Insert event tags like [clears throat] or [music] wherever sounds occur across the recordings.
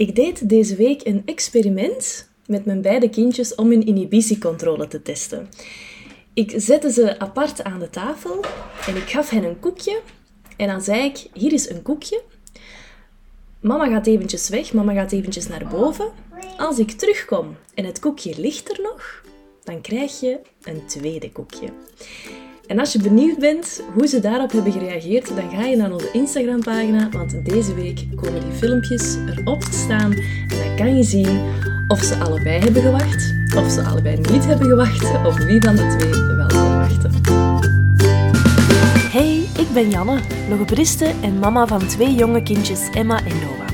Ik deed deze week een experiment met mijn beide kindjes om hun inhibitiecontrole te testen. Ik zette ze apart aan de tafel en ik gaf hen een koekje. En dan zei ik, hier is een koekje. Mama gaat eventjes weg, mama gaat eventjes naar boven. Als ik terugkom en het koekje ligt er nog, dan krijg je een tweede koekje. En als je benieuwd bent hoe ze daarop hebben gereageerd, dan ga je naar onze Instagram-pagina, want deze week komen die filmpjes erop te staan. En dan kan je zien of ze allebei hebben gewacht, of ze allebei niet hebben gewacht, of wie van de twee wel kon wachten. Hey, ik ben Janne, logopediste en mama van twee jonge kindjes Emma en Noah.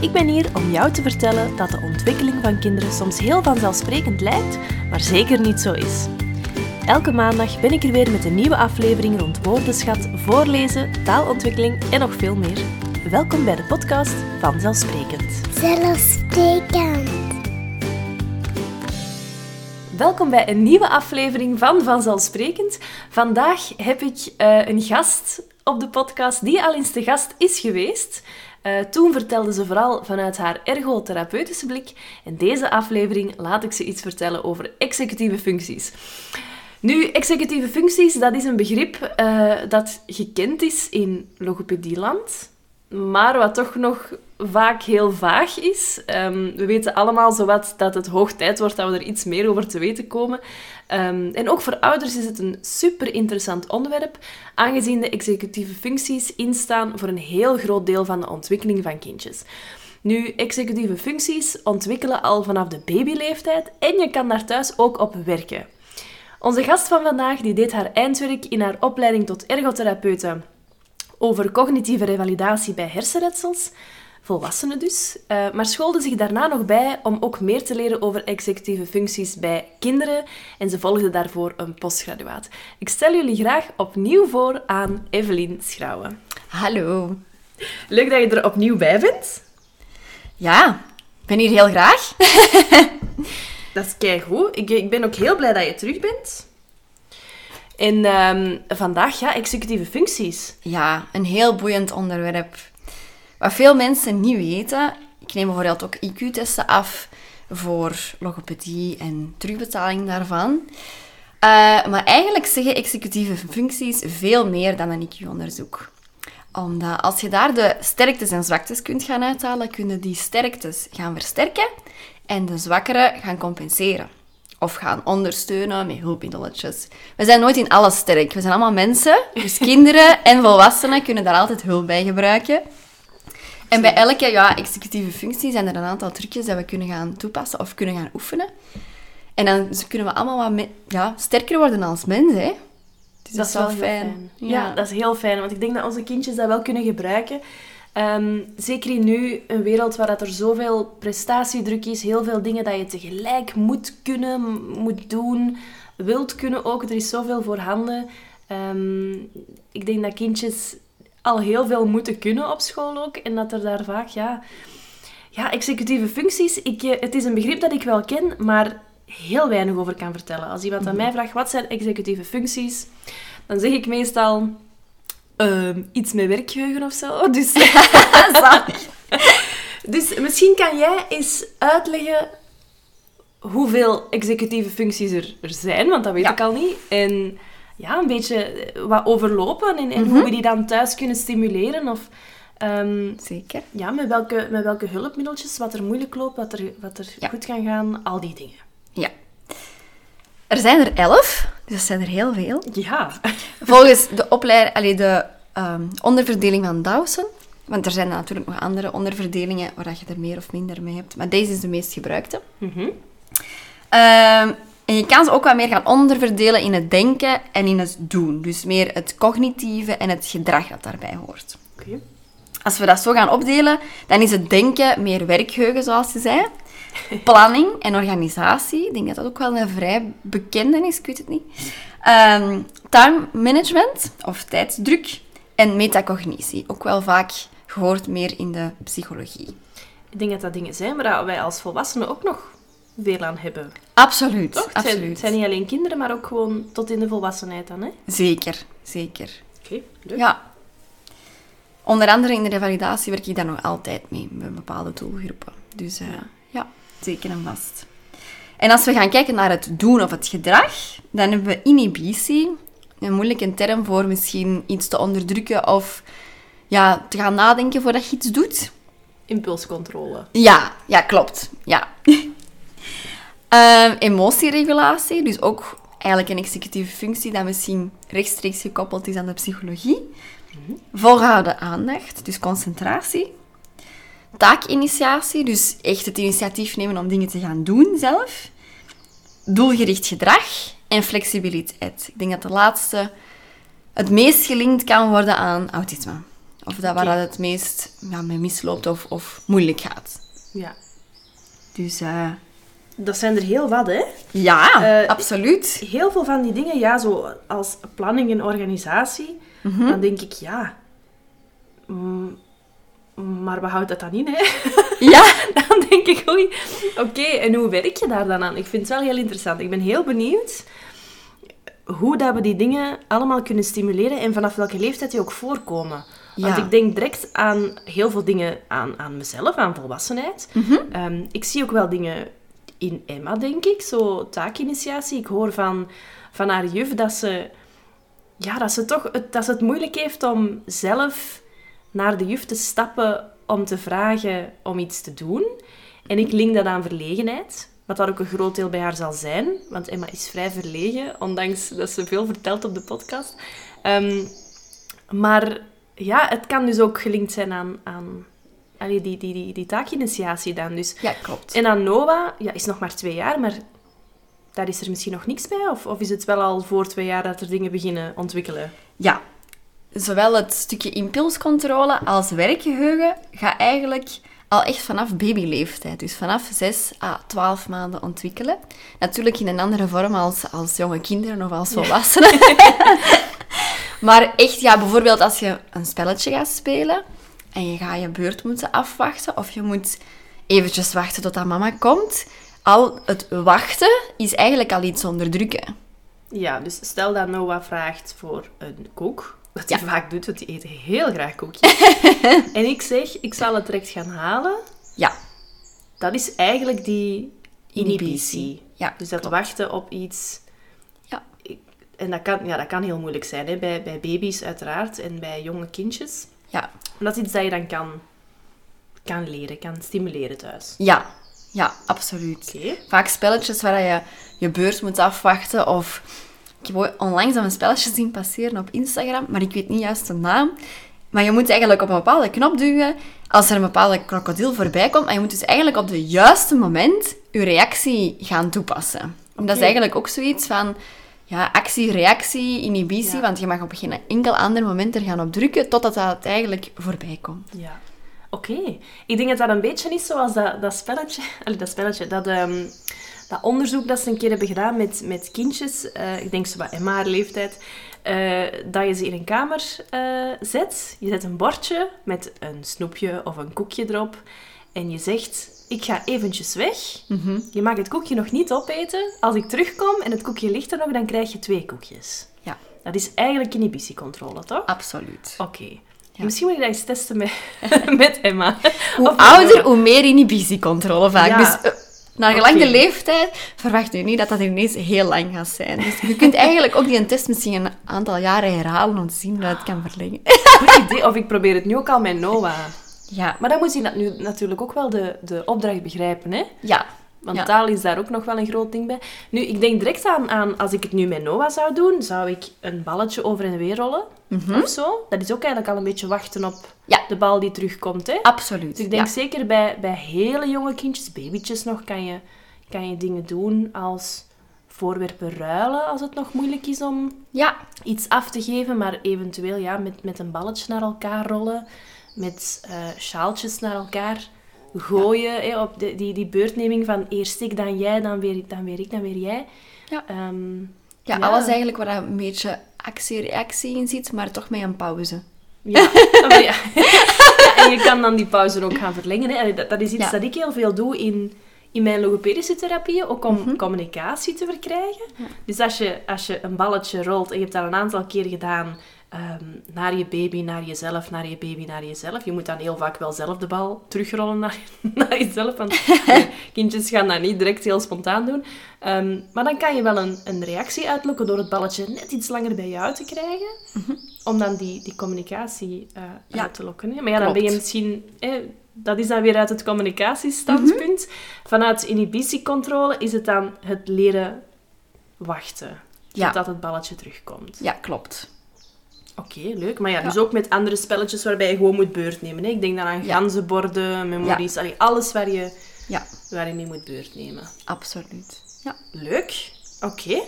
Ik ben hier om jou te vertellen dat de ontwikkeling van kinderen soms heel vanzelfsprekend lijkt, maar zeker niet zo is. Elke maandag ben ik er weer met een nieuwe aflevering rond woordenschat, voorlezen, taalontwikkeling en nog veel meer. Welkom bij de podcast Vanzelfsprekend. Zelfsprekend. Welkom bij een nieuwe aflevering van Vanzelfsprekend. Vandaag heb ik eh, een gast op de podcast die al eens te gast is geweest. Eh, toen vertelde ze vooral vanuit haar ergotherapeutische blik. In deze aflevering laat ik ze iets vertellen over executieve functies. Nu, executieve functies, dat is een begrip eh, dat gekend is in logopedieland, maar wat toch nog vaak heel vaag is. Ehm, we weten allemaal zowat dat het hoog tijd wordt dat we er iets meer over te weten komen. Ehm, en ook voor ouders is het een super interessant onderwerp, aangezien de executieve functies instaan voor een heel groot deel van de ontwikkeling van kindjes. Nu, executieve functies ontwikkelen al vanaf de babyleeftijd en je kan daar thuis ook op werken. Onze gast van vandaag die deed haar eindwerk in haar opleiding tot ergotherapeute over cognitieve revalidatie bij hersenletsels, volwassenen dus, uh, maar schoolde zich daarna nog bij om ook meer te leren over executieve functies bij kinderen en ze volgde daarvoor een postgraduaat. Ik stel jullie graag opnieuw voor aan Evelien Schrouwen. Hallo. Leuk dat je er opnieuw bij bent. Ja, ik ben hier heel graag. [laughs] Dat is keigoed. Ik, ik ben ook heel blij dat je terug bent. En um, vandaag, ja, executieve functies. Ja, een heel boeiend onderwerp. Wat veel mensen niet weten, ik neem bijvoorbeeld ook IQ-testen af voor logopedie en terugbetaling daarvan. Uh, maar eigenlijk zeggen executieve functies veel meer dan een IQ-onderzoek. Omdat als je daar de sterktes en zwaktes kunt gaan uithalen, kunnen die sterktes gaan versterken en de zwakkere gaan compenseren. Of gaan ondersteunen met hulpmiddeletjes. We zijn nooit in alles sterk. We zijn allemaal mensen. Dus [laughs] kinderen en volwassenen kunnen daar altijd hulp bij gebruiken. En bij elke ja, executieve functie zijn er een aantal trucjes dat we kunnen gaan toepassen of kunnen gaan oefenen. En dan kunnen we allemaal wat ja, sterker worden als mens. Hè? Dus dat, is wel fijn. fijn. Ja. ja, dat is heel fijn. Want ik denk dat onze kindjes dat wel kunnen gebruiken. Um, zeker in nu, een wereld waar dat er zoveel prestatiedruk is, heel veel dingen dat je tegelijk moet kunnen, moet doen, wilt kunnen ook. Er is zoveel voorhanden. Um, ik denk dat kindjes al heel veel moeten kunnen op school ook. En dat er daar vaak, ja... Ja, executieve functies, ik, eh, het is een begrip dat ik wel ken, maar heel weinig over kan vertellen. Als iemand aan mij vraagt, wat zijn executieve functies? Dan zeg ik meestal Ehm, iets met werkgeheugen of zo. [laughs] Dus, [laughs] dus misschien kan jij eens uitleggen hoeveel executieve functies er, er zijn, want dat weet ik al niet. En ja, een beetje wat overlopen en, en hoe mhm. we die dan thuis kunnen stimuleren. Of, um, Zeker. Ja, met welke, met welke hulpmiddeltjes, wat er moeilijk loopt, wat er, wat er goed kan gaan, al die dingen. Ja. Er zijn er elf, dus dat zijn er heel veel. Ja. Volgens de, opleiding, de um, onderverdeling van Dawson, want er zijn natuurlijk nog andere onderverdelingen waar je er meer of minder mee hebt, maar deze is de meest gebruikte. Mhm. Ehm, en je kan ze ook wat meer gaan onderverdelen in het denken en in het doen. Dus meer het cognitieve en het gedrag dat daarbij hoort. Okay. Als we dat zo gaan opdelen, dan is het denken meer werkgeheugen, zoals je zei. Planning en organisatie. Ik denk dat dat ook wel een vrij bekende is, ik weet het niet. Um, time management, of tijdsdruk. En metacognitie. Ook wel vaak gehoord meer in de psychologie. Ik denk dat dat dingen zijn waar wij als volwassenen ook nog veel aan hebben. Absoluut. Toch? Het absoluut. Zijn, het zijn niet alleen kinderen, maar ook gewoon tot in de volwassenheid dan, hè? Zeker, zeker. Oké, okay, Ja. Onder andere in de revalidatie werk ik daar nog altijd mee, met bepaalde doelgroepen. Dus eh, ja, zeker en vast. En als we gaan kijken naar het doen of het gedrag, dan hebben we inhibitie. Een moeilijke term voor misschien iets te onderdrukken of ja, te gaan nadenken voordat je iets doet. Impulscontrole. Ja, ja, klopt. Ja. [laughs] Ehm, emotieregulatie, dus ook eigenlijk een executieve functie dat misschien rechtstreeks gekoppeld is aan de psychologie. Volgehouden aandacht, dus concentratie. Taakinitiatie, dus echt het initiatief nemen om dingen te gaan doen zelf. Doelgericht gedrag en flexibiliteit. Ik denk dat de laatste het meest gelinkt kan worden aan autisme. Of dat waar dat het meest ja, mee misloopt of, of moeilijk gaat. Ja. Dus eh, Dat zijn er heel wat, hè? ja, Eh, absoluut. Heel veel van die dingen, ja, zo als planning en organisatie, dan denk ik, ja... mm, maar wat houdt dat dan in, hè? [laughs] Ja, [laughs] Dan denk ik, oei, oké, en hoe werk je daar dan aan? Ik vind het wel heel interessant. Ik ben heel benieuwd hoe dat we die dingen allemaal kunnen stimuleren en vanaf welke leeftijd die ook voorkomen. Want ik denk direct aan heel veel dingen aan, aan mezelf, aan volwassenheid. Ehm, ik zie ook wel dingen in Emma, denk ik, zo taakinitiatie. Ik hoor van, van haar juf dat ze, ja, dat ze toch het, dat ze het moeilijk heeft om zelf naar de juf te stappen om te vragen om iets te doen. En ik link dat aan verlegenheid, wat dat ook een groot deel bij haar zal zijn. Want Emma is vrij verlegen, ondanks dat ze veel vertelt op de podcast. Ehm, maar ja, het kan dus ook gelinkt zijn aan, aan allee, die, die, die, die taakinitiatie dan. Dus. ja klopt. En aan Noah, ja, is nog maar twee jaar, maar daar is er misschien nog niks bij? Of, of is het wel al voor twee jaar dat er dingen beginnen ontwikkelen? Ja, zowel het stukje impulscontrole als werkgeheugen gaat eigenlijk al echt vanaf babyleeftijd. Dus vanaf 6 à 12 maanden ontwikkelen. Natuurlijk in een andere vorm als, als jonge kinderen of als volwassenen. [laughs] maar echt, ja, bijvoorbeeld als je een spelletje gaat spelen en je gaat je beurt moeten afwachten of je moet eventjes wachten tot dat mama komt. Al het wachten is eigenlijk al iets onderdrukken. Ja, dus stel dat Noah vraagt voor een koek. Wat Ja. hij vaak doet, want hij eet heel graag koekjes. [laughs] en ik zeg, ik zal het direct gaan halen. Ja, Dat is eigenlijk die inhibitie. Ja, dus dat klopt. wachten op iets. Ja. Ik- En dat kan, ja, dat kan heel moeilijk zijn, hè? Bij, bij baby's uiteraard en bij jonge kindjes. ja. Maar dat is iets dat je dan kan, kan leren, kan stimuleren thuis. Ja, ja, absoluut. Vaak spelletjes waar je je beurt moet afwachten of... Ik heb onlangs een spelletje zien passeren op Instagram, maar ik weet niet juist de naam. Maar je moet eigenlijk op een bepaalde knop duwen als er een bepaalde krokodil voorbij komt. En je moet dus eigenlijk op het juiste moment je reactie gaan toepassen. En dat is eigenlijk ook zoiets van ja, actie, reactie, inhibitie. Ja. Want je mag op geen enkel ander moment er gaan op drukken totdat dat eigenlijk voorbij komt. Ja. Oké. Ik denk dat dat een beetje is zoals dat, dat spelletje... [laughs] Allee, dat spelletje, dat, ehm, dat onderzoek dat ze een keer hebben gedaan met, met kindjes. eh, ik denk zo wat Emma haar leeftijd. eh, dat je ze in een kamer eh, zet. Je zet een bordje met een snoepje of een koekje erop. En je zegt, ik ga eventjes weg. Je mag het koekje nog niet opeten. Als ik terugkom en het koekje ligt er nog, dan krijg je twee koekjes. Ja, Dat is eigenlijk inhibitiecontrole, toch? absoluut. Oké. Misschien moet ik dat eens testen met, [laughs] met Emma. Hoe Of- ouder, hoe meer inhibitiecontrole vaak. Ja. Dus naar gelang de leeftijd verwacht u niet dat dat ineens heel lang gaat zijn. Dus je kunt eigenlijk ook die test misschien een aantal jaren herhalen om te zien dat het kan verlengen. [laughs] Goed idee. Of ik probeer het nu ook al met Noah. Ja, Maar dan moet hij dat nu natuurlijk ook wel de, de opdracht begrijpen, hè? ja. Want Ja. taal is daar ook nog wel een groot ding bij. Nu, ik denk direct aan, aan als ik het nu met Noah zou doen, zou ik een balletje over en weer rollen. Of zo. Dat is ook eigenlijk al een beetje wachten op Ja. de bal die terugkomt, hè? Absoluut. Dus ik denk ja. zeker bij, bij hele jonge kindjes, babytjes nog, kan je, kan je dingen doen als voorwerpen ruilen, als het nog moeilijk is om Ja, iets af te geven, maar eventueel ja, met, met een balletje naar elkaar rollen, met eh, sjaaltjes naar elkaar gooien, hè, op de, die, die beurtneming van eerst ik, dan jij, dan weer, dan weer ik, dan weer jij. Ja. Ehm, ja, Ja. alles eigenlijk waar een beetje actie-reactie in zit, maar toch met een pauze. ja. [laughs] maar ja. En je kan dan die pauze ook gaan verlengen. Hè. Dat, dat is iets dat ik heel veel doe in, in mijn logopedische therapieën, ook om communicatie te verkrijgen. Dus als je, als je een balletje rolt en je hebt dat een aantal keer gedaan, ehm, naar je baby, naar jezelf, naar je baby, naar jezelf. Je moet dan heel vaak wel zelf de bal terugrollen naar, [laughs] naar jezelf, want [laughs] kindjes gaan dat niet direct heel spontaan doen. Ehm, maar dan kan je wel een, een reactie uitlokken door het balletje net iets langer bij jou te krijgen, om dan die, die communicatie eh, Ja, uit te lokken. Hè? Maar ja, dan ben je misschien... Hè, dat is dan weer uit het communicatiestandpunt. Mhm. Vanuit inhibitiecontrole is het dan het leren wachten. Ja. Totdat het balletje terugkomt. Ja, klopt. Oké, leuk. Maar ja, dus ook met andere spelletjes waarbij je gewoon moet beurt nemen. Hè? Ik denk dan aan ganzenborden, memories, allee, alles waar je, Ja, waar je mee moet beurt nemen. absoluut. Ja. Leuk. Oké.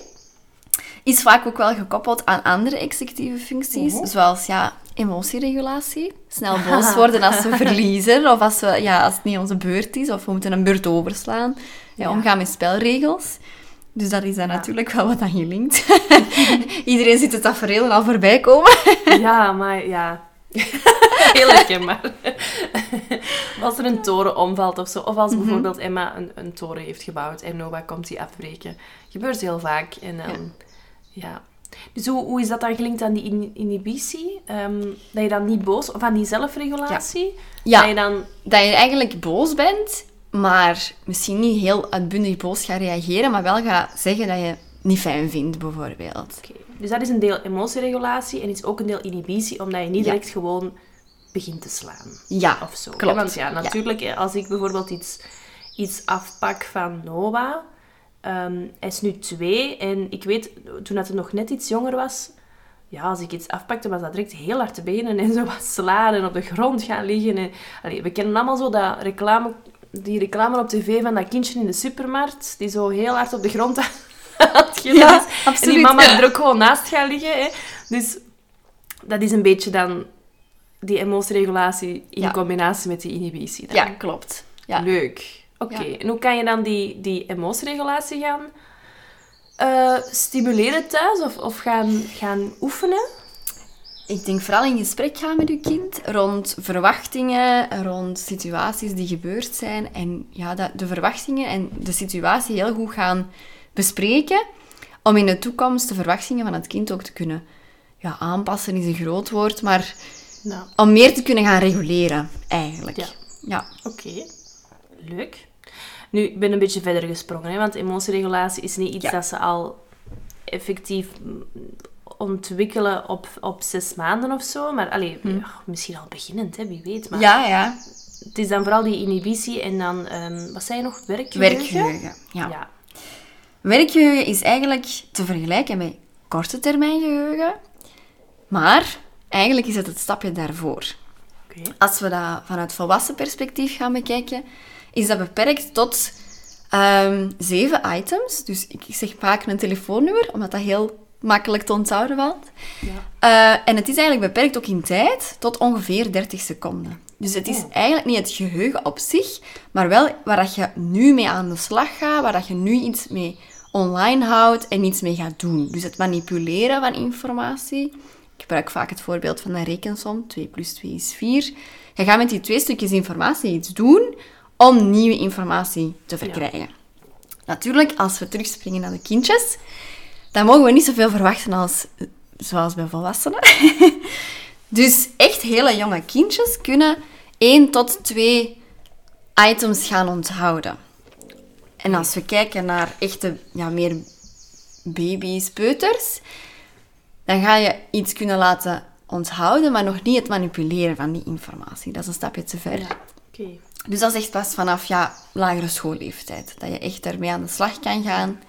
Is vaak ook wel gekoppeld aan andere executieve functies, zoals ja, emotieregulatie. Snel [laughs] boos worden als we verliezen, of als, we, ja, als het niet onze beurt is, of we moeten een beurt overslaan. Ja, Ja. Omgaan met spelregels. Dus dat is dan natuurlijk wel wat aan gelinkt. [laughs] Iedereen ziet het tafereel al voorbij komen. [laughs] Ja, maar ja... [laughs] Heel herkenbaar. als er een toren omvalt of zo. Of als bijvoorbeeld Emma een, een toren heeft gebouwd en Noah komt die afbreken. Gebeurt heel vaak. En. Ja. Dus hoe, hoe is dat dan gelinkt aan die in- inhibitie? Ehm, dat je dan niet boos... Of aan die zelfregulatie? Ja. Dat je dan... Dat je eigenlijk boos bent, maar misschien niet heel uitbundig boos gaat reageren, maar wel gaat zeggen dat je niet fijn vindt, bijvoorbeeld. Oké. Dus dat is een deel emotieregulatie en is ook een deel inhibitie, omdat je niet Ja. direct gewoon begint te slaan. Ja, Of zo. klopt. Want ja, natuurlijk, hè, als ik bijvoorbeeld iets, iets afpak van Noah... ehm, hij is nu twee en ik weet, toen dat hij nog net iets jonger was... Ja, als ik iets afpakte, was dat direct heel hard te benen en zo wat slaan en op de grond gaan liggen. En, allee, we kennen allemaal zo dat reclame, die reclame op tv van dat kindje in de supermarkt, die zo heel hard op de grond [laughs] Ja, is. En die mama er ook gewoon naast gaat liggen. Hè. Dus dat is een beetje dan die emotieregulatie in Ja. combinatie met die inhibitie. Dan. Ja, klopt. Ja. Leuk. Oké, en hoe kan je dan die, die emotieregulatie gaan eh, stimuleren thuis of, of gaan, gaan oefenen? Ik denk vooral in gesprek gaan met je kind rond verwachtingen, rond situaties die gebeurd zijn. En ja, dat de verwachtingen en de situatie heel goed gaan bespreken. Om in de toekomst de verwachtingen van het kind ook te kunnen ja, aanpassen, is een groot woord. Maar Nou, om meer te kunnen gaan reguleren, eigenlijk. Ja. Ja. oké. Leuk. Nu, ik ben een beetje verder gesprongen, hè, want emotieregulatie is niet iets Ja. dat ze al effectief mm, ontwikkelen op, op zes maanden of zo. Maar allee, ja, misschien al beginnend, hè, wie weet. Maar Hm. ja, ja. het is dan vooral die inhibitie en dan, ehm, wat zei je nog, werkgeheugen? Werkgeheugen. Ja. Ja. Werkgeheugen is eigenlijk te vergelijken met korte termijn geheugen. Maar eigenlijk is het het stapje daarvoor. Als we dat vanuit volwassen perspectief gaan bekijken, is dat beperkt tot ehm, zeven items. Dus ik zeg vaak een telefoonnummer, omdat dat heel makkelijk te onthouden valt. Ja. Eh, en het is eigenlijk beperkt ook in tijd tot ongeveer 30 seconden. Dus het is Oh. eigenlijk niet het geheugen op zich, maar wel waar dat je nu mee aan de slag gaat, waar dat je nu iets mee online houdt en iets mee gaat doen. Dus het manipuleren van informatie. Ik gebruik vaak het voorbeeld van een rekensom. 2 plus 2 is 4. Je gaat met die twee stukjes informatie iets doen om nieuwe informatie te verkrijgen. Natuurlijk, als we terugspringen naar de kindjes, dan mogen we niet zoveel verwachten als zoals bij volwassenen. [laughs] dus echt hele jonge kindjes kunnen 1 tot 2 items gaan onthouden. En als we kijken naar echte, ja, meer baby's, peuters, dan ga je iets kunnen laten onthouden, maar nog niet het manipuleren van die informatie. Dat is een stapje te ver. Ja. Dus dat is echt pas vanaf ja, lagere schoolleeftijd. Dat je echt daarmee aan de slag kan gaan.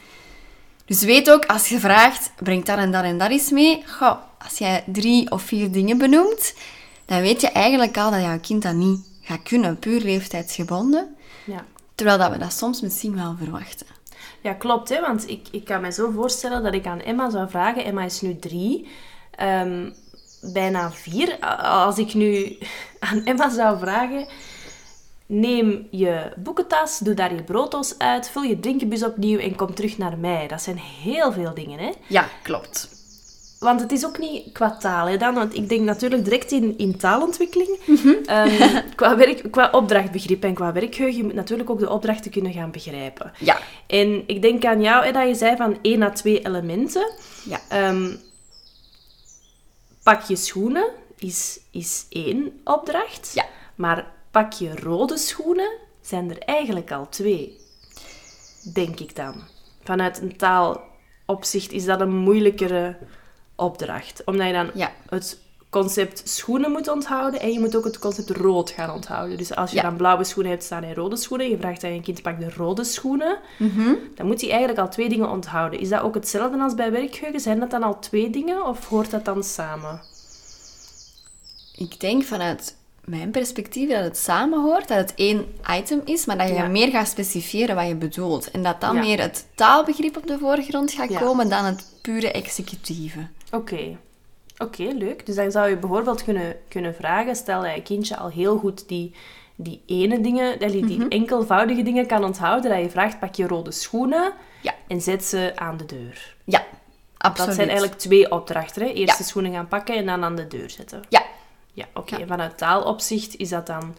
Dus weet ook, als je vraagt, breng dat en dat en dat eens mee. Goh, als jij drie of vier dingen benoemt, dan weet je eigenlijk al dat jouw kind dat niet gaat kunnen. Puur leeftijdsgebonden. Ja. Terwijl dat we dat soms misschien wel verwachten. Ja, klopt. Hè? Want ik, ik kan me zo voorstellen dat ik aan Emma zou vragen... Emma is nu drie, ehm, bijna vier. Als ik nu [laughs] aan Emma zou vragen... Neem je boekentas, doe daar je broodtos uit, vul je drinkenbus opnieuw en kom terug naar mij. Dat zijn heel veel dingen, hè? Ja, klopt. Want het is ook niet qua taal, hè, dan. Want ik denk natuurlijk direct in, in taalontwikkeling. Mhm. Ehm, [laughs] qua, werk, qua opdrachtbegrip en qua werkgeheugen. Je moet natuurlijk ook de opdrachten kunnen gaan begrijpen. Ja. En ik denk aan jou, hè, dat je zei van één à twee elementen. Ja. Ehm, pak je schoenen is, is één opdracht. Ja. Maar pak je rode schoenen zijn er eigenlijk al twee. Denk ik dan. Vanuit een taalopzicht is dat een moeilijkere opdracht. Omdat je dan Ja. het concept schoenen moet onthouden en je moet ook het concept rood gaan onthouden. Dus als je Ja. dan blauwe schoenen hebt staan en rode schoenen, je vraagt aan je kind pak de rode schoenen, Mhm. dan moet hij eigenlijk al twee dingen onthouden. Is dat ook hetzelfde als bij werkgeheugen? Zijn dat dan al twee dingen of hoort dat dan samen? Ik denk vanuit mijn perspectief dat het samenhoort, dat het één item is, maar dat je Ja. meer gaat specifieren wat je bedoelt. En dat dan Ja. meer het taalbegrip op de voorgrond gaat Ja. komen dan het pure executieve. Oké. Oké, leuk. Dus dan zou je bijvoorbeeld kunnen, kunnen vragen, stel dat je kindje al heel goed die, die ene dingen, die, die enkelvoudige dingen kan onthouden, dat je vraagt, pak je rode schoenen en zet ze aan de deur. Ja, absoluut. Dat zijn eigenlijk twee opdrachten. Hè? Eerst de schoenen gaan pakken en dan aan de deur zetten. Ja, Ja, oké. Ja. Vanuit taalopzicht is dat dan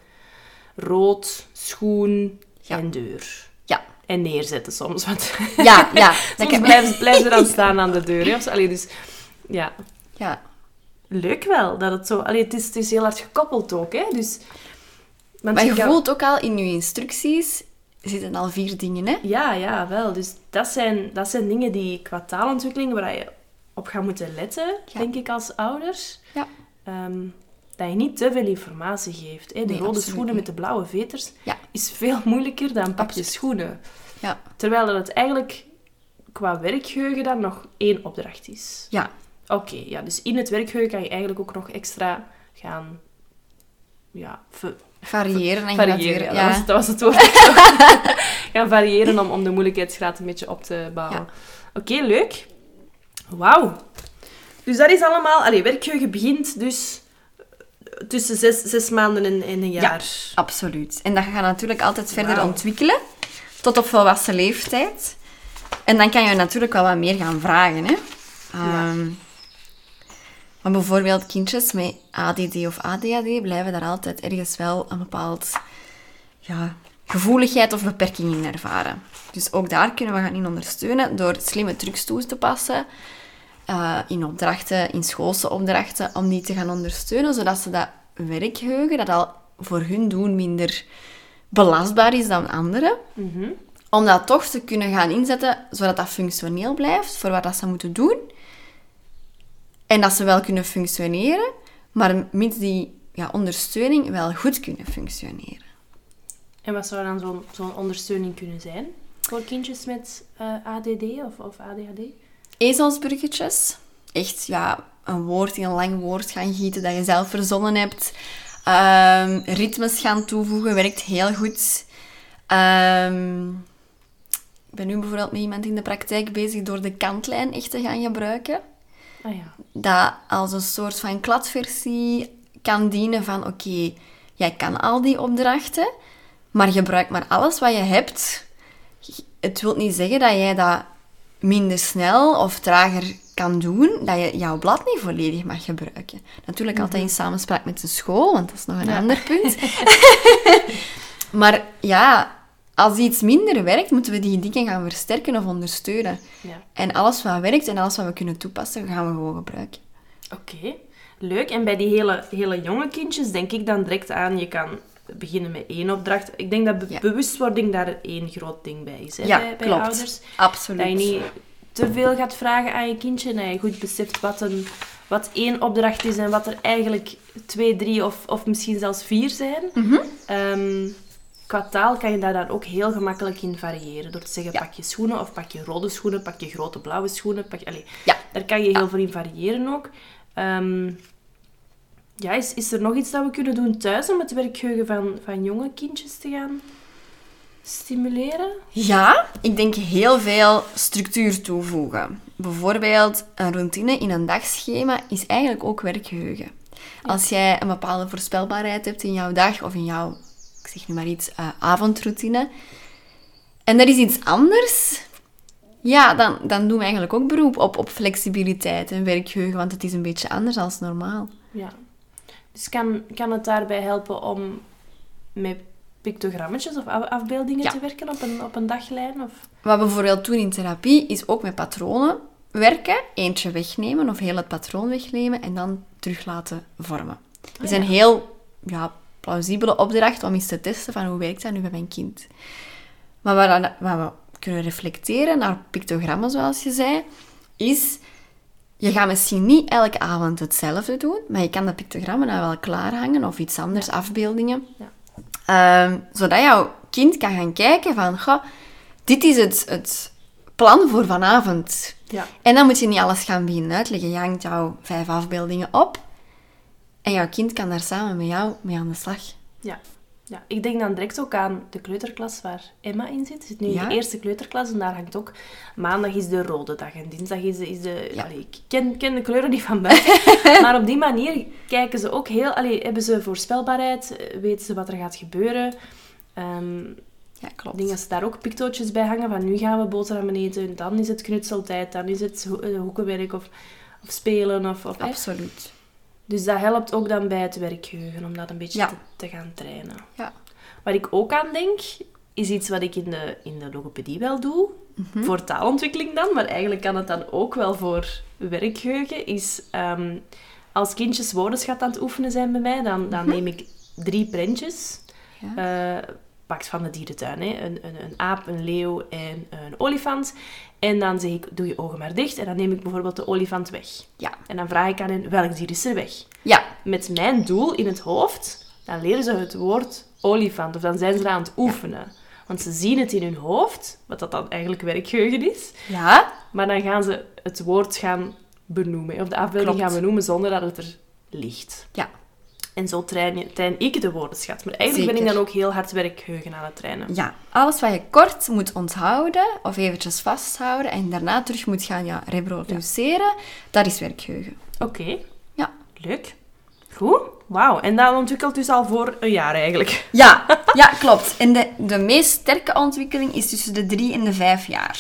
rood, schoen Ja. en deur. ja, En neerzetten soms, want [laughs] ja, ja. [laughs] Soms blijven, blijven ze dan [laughs] staan aan de deur. Hè? Allee, dus ja, Ja, leuk wel dat het zo... Allee, het, is, het is heel hard gekoppeld ook, hè. Dus, want maar je voelt ook al in je instructies zitten al vier dingen, hè? Ja, ja, wel. Dus dat zijn, dat zijn dingen die qua taalontwikkeling waar je op gaat moeten letten, Ja. denk ik, als ouders. Ja. Ehm, dat je niet te veel informatie geeft. Hè. De Nee, rode schoenen met de blauwe veters Ja. is veel moeilijker dan pak je Absoluut. schoenen. Ja, Terwijl dat het eigenlijk qua werkgeheugen dan nog één opdracht is. ja, Oké, ja, dus in het werkgeheugen kan je eigenlijk ook nog extra gaan ja, variëren en variëren. Ja, Ja, Dat, was, dat was het woord. [laughs] gaan variëren om, om de moeilijkheidsgraad een beetje op te bouwen. Oké, leuk. Wauw. Dus dat is allemaal... Allee, werkgeheugen begint dus tussen zes, zes maanden en, en een jaar. absoluut. En dat gaat natuurlijk altijd verder ontwikkelen, tot op volwassen leeftijd. En dan kan je natuurlijk wel wat meer gaan vragen, hè. Ehm, maar bijvoorbeeld kindjes met ADD of ADHD blijven daar altijd ergens wel een bepaald ja, gevoeligheid of beperking in ervaren. Dus ook daar kunnen we gaan in ondersteunen door slimme trucs toe te passen eh, in opdrachten, in schoolse opdrachten, om die te gaan ondersteunen, zodat ze dat werkgeheugen, dat al voor hun doen minder belastbaar is dan anderen, Mhm. om dat toch te kunnen gaan inzetten, zodat dat functioneel blijft voor wat dat ze moeten doen. En dat ze wel kunnen functioneren, maar met die ja, ondersteuning wel goed kunnen functioneren. En wat zou dan zo'n zo'n ondersteuning kunnen zijn voor kindjes met eh, ADD of, of ADHD? ezelsburgertjes. Echt, ja, een woord in een lang woord gaan gieten dat je zelf verzonnen hebt. Ehm, ritmes gaan toevoegen werkt heel goed. Ehm, ik ben nu bijvoorbeeld met iemand in de praktijk bezig door de kantlijn echt te gaan gebruiken. Ah ja. Dat als een soort van kladversie kan dienen van oké, jij kan al die opdrachten, maar gebruik maar alles wat je hebt. Het wil niet zeggen dat jij dat minder snel of trager kan doen, dat je jouw blad niet volledig mag gebruiken. Natuurlijk altijd in samenspraak met de school, want dat is nog een ander punt. [laughs] maar ja, als iets minder werkt, moeten we die dingen gaan versterken of ondersteunen. ja. En alles wat werkt en alles wat we kunnen toepassen, gaan we gewoon gebruiken. Oké, leuk. En bij die hele, hele jonge kindjes denk ik dan direct aan, je kan beginnen met één opdracht. Ik denk dat be- Ja. bewustwording daar één groot ding bij is, hè, Ja, bij, bij klopt. ouders. Absoluut. Dat je niet te veel gaat vragen aan je kindje en je goed beseft wat, een, wat één opdracht is en wat er eigenlijk twee, drie of, of misschien zelfs vier zijn. Mhm. Ehm, qua taal kan je daar dan ook heel gemakkelijk in variëren. Door te zeggen, Ja. pak je schoenen of pak je rode schoenen, pak je grote blauwe schoenen. Pak, allee, Ja. Daar kan je heel veel in variëren ook. Ehm, ja, is, is er nog iets dat we kunnen doen thuis om het werkgeheugen van, van jonge kindjes te gaan stimuleren? Ja, ik denk heel veel structuur toevoegen. Bijvoorbeeld een routine in een dagschema is eigenlijk ook werkgeheugen. Als jij een bepaalde voorspelbaarheid hebt in jouw dag of in jouw, ik zeg nu maar iets, eh, avondroutine, en er is iets anders, ja, dan, dan doen we eigenlijk ook beroep op, op flexibiliteit en werkgeheugen, want het is een beetje anders dan normaal. Ja. Dus kan, kan het daarbij helpen om met pictogrammetjes of af- afbeeldingen Ja. te werken op een, op een daglijn? Of... Wat we bijvoorbeeld doen in therapie, is ook met patronen werken. Eentje wegnemen of heel het patroon wegnemen en dan terug laten vormen. Het is een heel ja, plausibele opdracht om eens te testen van hoe werkt dat nu bij mijn kind. Maar waar we kunnen reflecteren naar pictogrammen, zoals je zei, is... Je gaat misschien niet elke avond hetzelfde doen, maar je kan de pictogrammen nou wel klaarhangen of iets anders, afbeeldingen. Ja. Ehm, zodat jouw kind kan gaan kijken van, goh, dit is het, het plan voor vanavond. Ja. En dan moet je niet alles gaan beginnen uitleggen. Je hangt jouw vijf afbeeldingen op en jouw kind kan daar samen met jou mee aan de slag. Ja. Ja. Ik denk dan direct ook aan de kleuterklas waar Emma in zit. Zit nu in Ja. de eerste kleuterklas en daar hangt ook... Maandag is de rode dag en dinsdag is de... Is de Ja. allee, ik ken, ken de kleuren niet van buiten. [laughs] maar op die manier kijken ze ook heel... Allee, hebben ze voorspelbaarheid? eh, Weten ze wat er gaat gebeuren? Ehm, Ja, klopt. Ik denk dat ze daar ook pictootjes bij hangen van nu gaan we boterhammen eten, dan is het knutseltijd, dan is het eh, hoekenwerk of, of spelen. Of, of, hè. Absoluut. Dus dat helpt ook dan bij het werkgeheugen, om dat een beetje Ja. te, te gaan trainen. Ja. Wat ik ook aan denk, is iets wat ik in de, in de logopedie wel doe. Mhm. Voor taalontwikkeling dan, maar eigenlijk kan het dan ook wel voor werkgeheugen. Is ehm, als kindjes woordenschat aan het oefenen zijn bij mij, dan, dan neem ik drie prentjes. Mhm. Ja. Eh, pakt van de dierentuin. Hè. Een, een, een aap, een leeuw en een olifant. En dan zeg ik, doe je ogen maar dicht. En dan neem ik bijvoorbeeld de olifant weg. Ja. En dan vraag ik aan hen, welk dier is er weg? Ja. Met mijn doel in het hoofd, dan leren ze het woord olifant. Of dan zijn ze aan het oefenen. Want ze zien het in hun hoofd, wat dat dan eigenlijk werkgeheugen is. Ja. Maar dan gaan ze het woord gaan benoemen. Of de afbeelding Klopt. gaan benoemen zonder dat het er ligt. Ja. En zo train, je, train ik de woordenschat. Maar eigenlijk ben ik dan ook heel hard werkgeheugen aan het trainen. Ja. Alles wat je kort moet onthouden of eventjes vasthouden en daarna terug moet gaan ja, reproduceren, dat is werkgeheugen. Oké, Ja. leuk. Goed, wauw. En dat ontwikkelt dus al voor een jaar eigenlijk. Ja, [laughs] ja klopt. En de, de meest sterke ontwikkeling is tussen de drie en de vijf jaar.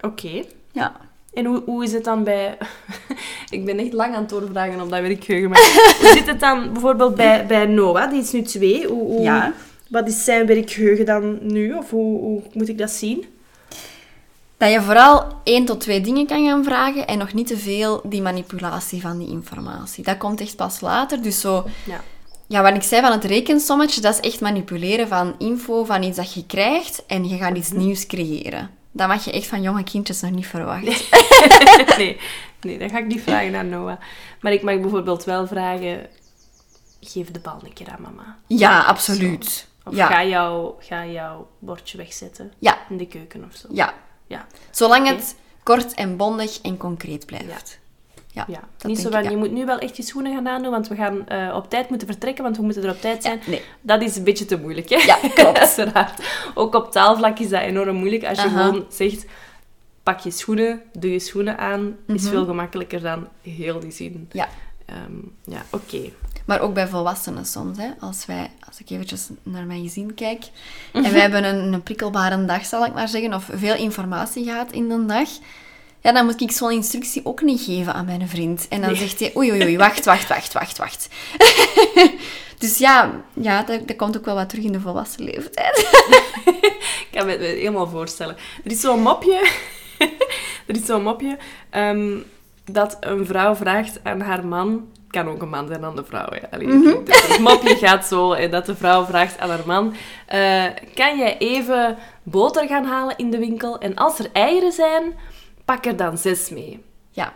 Oké. Ja. En hoe, hoe is het dan bij... [laughs] ik ben echt lang aan het doorvragen op dat werkgeheugen. Maar [laughs] hoe zit het dan bijvoorbeeld bij, bij Noah? Die is nu twee. Hoe, hoe- Ja. Wat is zijn werkgeheugen dan nu? Of hoe, hoe moet ik dat zien? Dat je vooral één tot twee dingen kan gaan vragen en nog niet te veel die manipulatie van die informatie. Dat komt echt pas later. Dus zo, Ja. ja, wat ik zei van het rekensommetje, dat is echt manipuleren van info, van iets dat je krijgt en je gaat iets nieuws creëren. Dat mag je echt van jonge kindjes nog niet verwachten. [laughs] nee, nee, dat ga ik niet vragen aan Noah. Maar ik mag bijvoorbeeld wel vragen... Geef de bal een keer aan mama. Ja, absoluut. Of Ja. ga, jouw, ga jouw bordje wegzetten Ja, in de keuken of zo. ja. Ja. Zolang het kort en bondig en concreet blijft. Ja, Ja, niet zo van, je moet nu wel echt je schoenen gaan aandoen, want we gaan eh, op tijd moeten vertrekken, want we moeten er op tijd zijn. Nee. Dat is een beetje te moeilijk, hè? Ja, [laughs] klopt. Uiteraard. Ook op taalvlak is dat enorm moeilijk. Als je Aha. gewoon zegt, pak je schoenen, doe je schoenen aan, is Mhm. veel gemakkelijker dan heel die zin. Ja. Ehm, ja, oké. Maar ook bij volwassenen soms. Hè. Als, wij, als ik eventjes naar mijn gezin kijk Mhm. en wij hebben een, een prikkelbare dag, zal ik maar zeggen, of veel informatie gehad in de dag, ja, dan moet ik zo'n instructie ook niet geven aan mijn vriend. En dan Nee. zegt hij, oei, oei, oei, wacht, [laughs] wacht, wacht, wacht, wacht. [laughs] dus ja, ja dat, dat komt ook wel wat terug in de volwassen leeftijd. [laughs] Ik kan me het helemaal voorstellen. Er is zo'n mopje... er is zo'n mopje ehm, dat een vrouw vraagt aan haar man... Kan ook een man zijn dan de vrouw. Hè. Allee, Mhm. dus Het mopje gaat zo en dat de vrouw vraagt aan haar man... eh, kan jij even boter gaan halen in de winkel? En als er eieren zijn, pak er dan zes mee. Ja?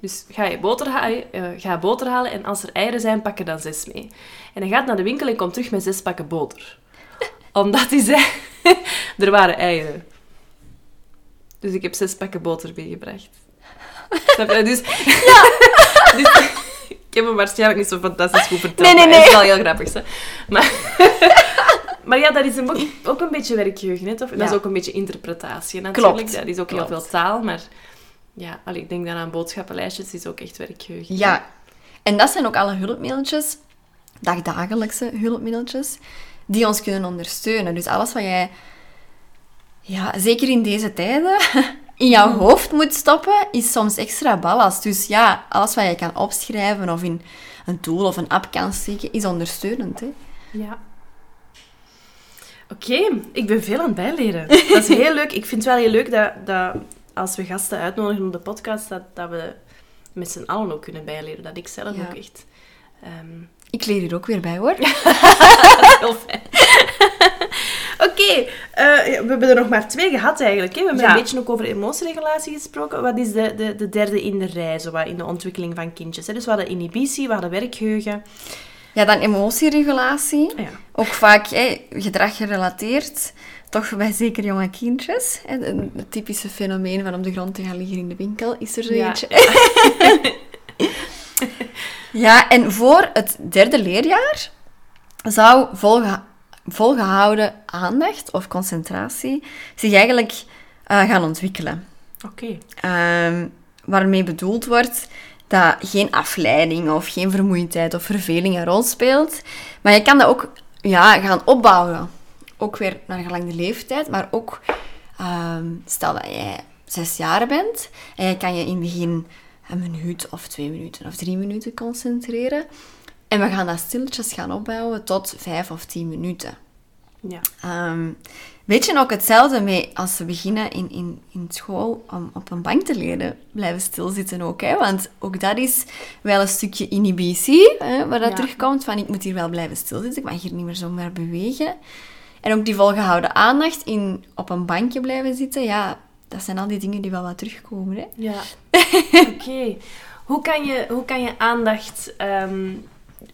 Dus ga je boter, ha- eh, ga boter halen en als er eieren zijn, pak er dan zes mee. En hij gaat naar de winkel en komt terug met zes pakken boter. [laughs] Omdat hij zei, [laughs] er waren eieren. Dus ik heb zes pakken boter meegebracht. Snap je? Dus, [laughs] dus ik heb hem waarschijnlijk niet zo fantastisch goed verteld. Nee, nee, maar Het is nee. wel heel grappig. Hè? Maar, maar ja, dat is een, ook, [laughs] ook een beetje werkgeheugen. Hè, toch? Dat is ook een beetje interpretatie natuurlijk. Klopt. Dat is ook heel veel taal, maar... Ja, ik denk dan aan boodschappenlijstjes, is ook echt werkgeheugen. Ja, en dat zijn ook alle hulpmiddeltjes, dagdagelijkse hulpmiddeltjes, die ons kunnen ondersteunen. Dus alles wat jij, ja, zeker in deze tijden, [laughs] in jouw hoofd moet stoppen, is soms extra ballast. Dus ja, alles wat jij kan opschrijven of in een tool of een app kan steken, is ondersteunend. Hè? Ja. Oké, ik ben veel aan het bijleren. Dat is heel leuk. Ik vind het wel heel leuk dat, dat als we gasten uitnodigen op de podcast, dat, dat we met z'n allen ook kunnen bijleren. Dat ik zelf Ja. ook echt... ehm, Ik leer hier ook weer bij, hoor. [laughs] Heel fijn. Oké, eh, we hebben er nog maar twee gehad eigenlijk. Hè. We hebben Ja. een beetje ook over emotieregulatie gesproken. Wat is de, de, de derde in de rij, zo in de ontwikkeling van kindjes? Hè? Dus we hadden inhibitie, we hadden werkgeheugen. Ja, dan emotieregulatie. Ah ja. Ook vaak hè, gedrag gerelateerd. Toch bij zeker jonge kindjes. Hè, een- Het typische fenomeen van op de grond te gaan liggen in de winkel is er zo Ja. eentje. [laughs] Ja, en voor het derde leerjaar zou volge- volgehouden aandacht of concentratie zich eigenlijk eh, gaan ontwikkelen. Oké. Ehm, waarmee bedoeld wordt dat geen afleiding of geen vermoeidheid of verveling een rol speelt. Maar je kan dat ook ja, gaan opbouwen. Ook weer naar gelang de leeftijd, maar ook ehm, stel dat jij zes jaar bent en je kan je in het begin een minuut of twee minuten of drie minuten concentreren. En we gaan dat stilletjes gaan opbouwen tot vijf of tien minuten. Ja. Ehm, weet je ook hetzelfde mee als ze beginnen in, in, in school om op een bank te leren blijven stilzitten ook. Hè? Want ook dat is wel een stukje inhibitie, hè, waar dat Ja. terugkomt van ik moet hier wel blijven stilzitten, ik mag hier niet meer zomaar bewegen. En ook die volgehouden aandacht in op een bankje blijven zitten, ja, dat zijn al die dingen die wel wat terugkomen. Hè? Ja. [laughs] Oké. Hoe, kan je, hoe kan je aandacht ehm,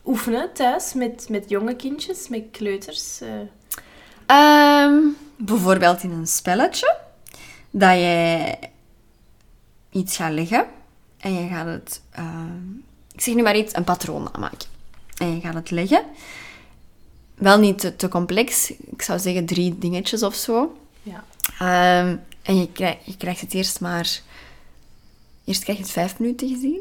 oefenen thuis met, met jonge kindjes, met kleuters? eh? Ehm, bijvoorbeeld in een spelletje. Dat je iets gaat leggen. En je gaat het... ehm, ik zeg nu maar iets, een patroon aanmaken. En je gaat het leggen. Wel niet te, te complex. Ik zou zeggen drie dingetjes of zo. ja. Ehm, en je, krijg, je krijgt het eerst maar... Eerst krijg je het vijf minuten gezien.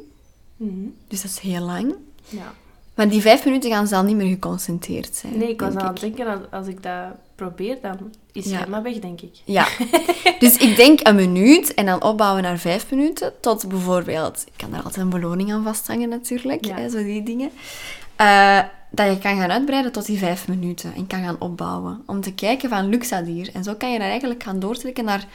Mhm. Dus dat is heel lang. ja. Maar die vijf minuten gaan ze al niet meer geconcentreerd zijn. Nee, ik was aan het denken, als, als ik dat probeer, dan is Ja. het maar weg, denk ik. Ja. [laughs] Dus ik denk een minuut en dan opbouwen naar vijf minuten. Tot bijvoorbeeld, ik kan daar altijd een beloning aan vasthangen natuurlijk, Ja. hè, zo die dingen. Eh, dat je kan gaan uitbreiden tot die vijf minuten en kan gaan opbouwen. Om te kijken van, lukt dat hier? En zo kan je dan eigenlijk gaan doortrekken naar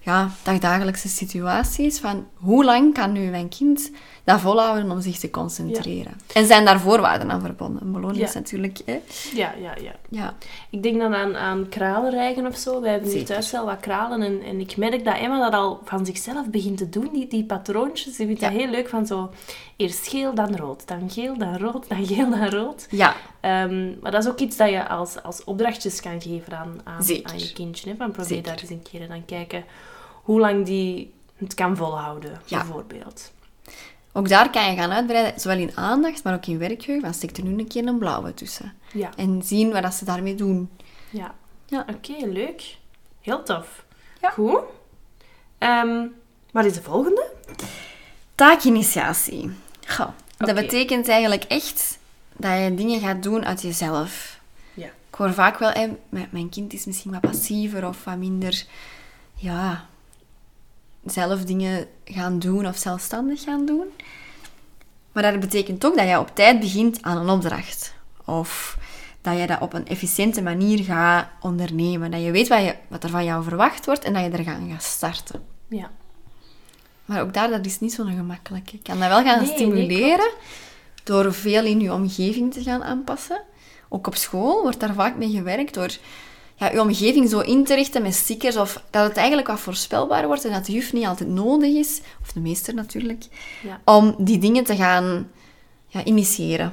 ja, dagdagelijkse situaties. Van, hoe lang kan nu mijn kind dat volhouden om zich te concentreren? En zijn daar voorwaarden aan verbonden? Beloning Ja. is natuurlijk... Hè, Ja, ja, ja. ja. Ik denk dan aan, aan kralenrijgen of zo. Wij hebben hier thuis wel wat kralen. En, en ik merk dat Emma dat al van zichzelf begint te doen, die, die patroontjes. Ze vindt dat heel leuk van zo... Eerst geel, dan rood. Dan geel, dan rood. Dan geel, dan rood. ja, Ehm, maar dat is ook iets dat je als, als opdrachtjes kan geven aan, aan, je kindje. Hè? Van probeer Zeker. dat eens een keer en dan kijken hoe lang die het kan volhouden, Ja. bijvoorbeeld. Ook daar kan je gaan uitbreiden, zowel in aandacht, maar ook in werkgeheugen. Van steek er nu een keer een blauwe tussen. Ja, En zien wat dat ze daarmee doen. ja. Ja. Oké, leuk. Heel tof. Ja. Goed. Ehm, wat is de volgende? Taakinitiatie. Goh, dat betekent eigenlijk echt dat je dingen gaat doen uit jezelf. Ja. Ik hoor vaak wel, hè, mijn kind is misschien wat passiever of wat minder, ja, zelf dingen gaan doen of zelfstandig gaan doen. Maar dat betekent ook dat je op tijd begint aan een opdracht. Of dat je dat op een efficiënte manier gaat ondernemen. Dat je weet wat, je, wat er van jou verwacht wordt en dat je er gaan gaat starten. Ja. Maar ook daar, dat is niet zo gemakkelijk. Je kan dat wel gaan Nee, nee, stimuleren door veel in je omgeving te gaan aanpassen. Ook op school wordt daar vaak mee gewerkt door ja, je omgeving zo in te richten met stickers of dat het eigenlijk wat voorspelbaar wordt en dat de juf niet altijd nodig is, of de meester natuurlijk, Ja. om die dingen te gaan ja, initiëren.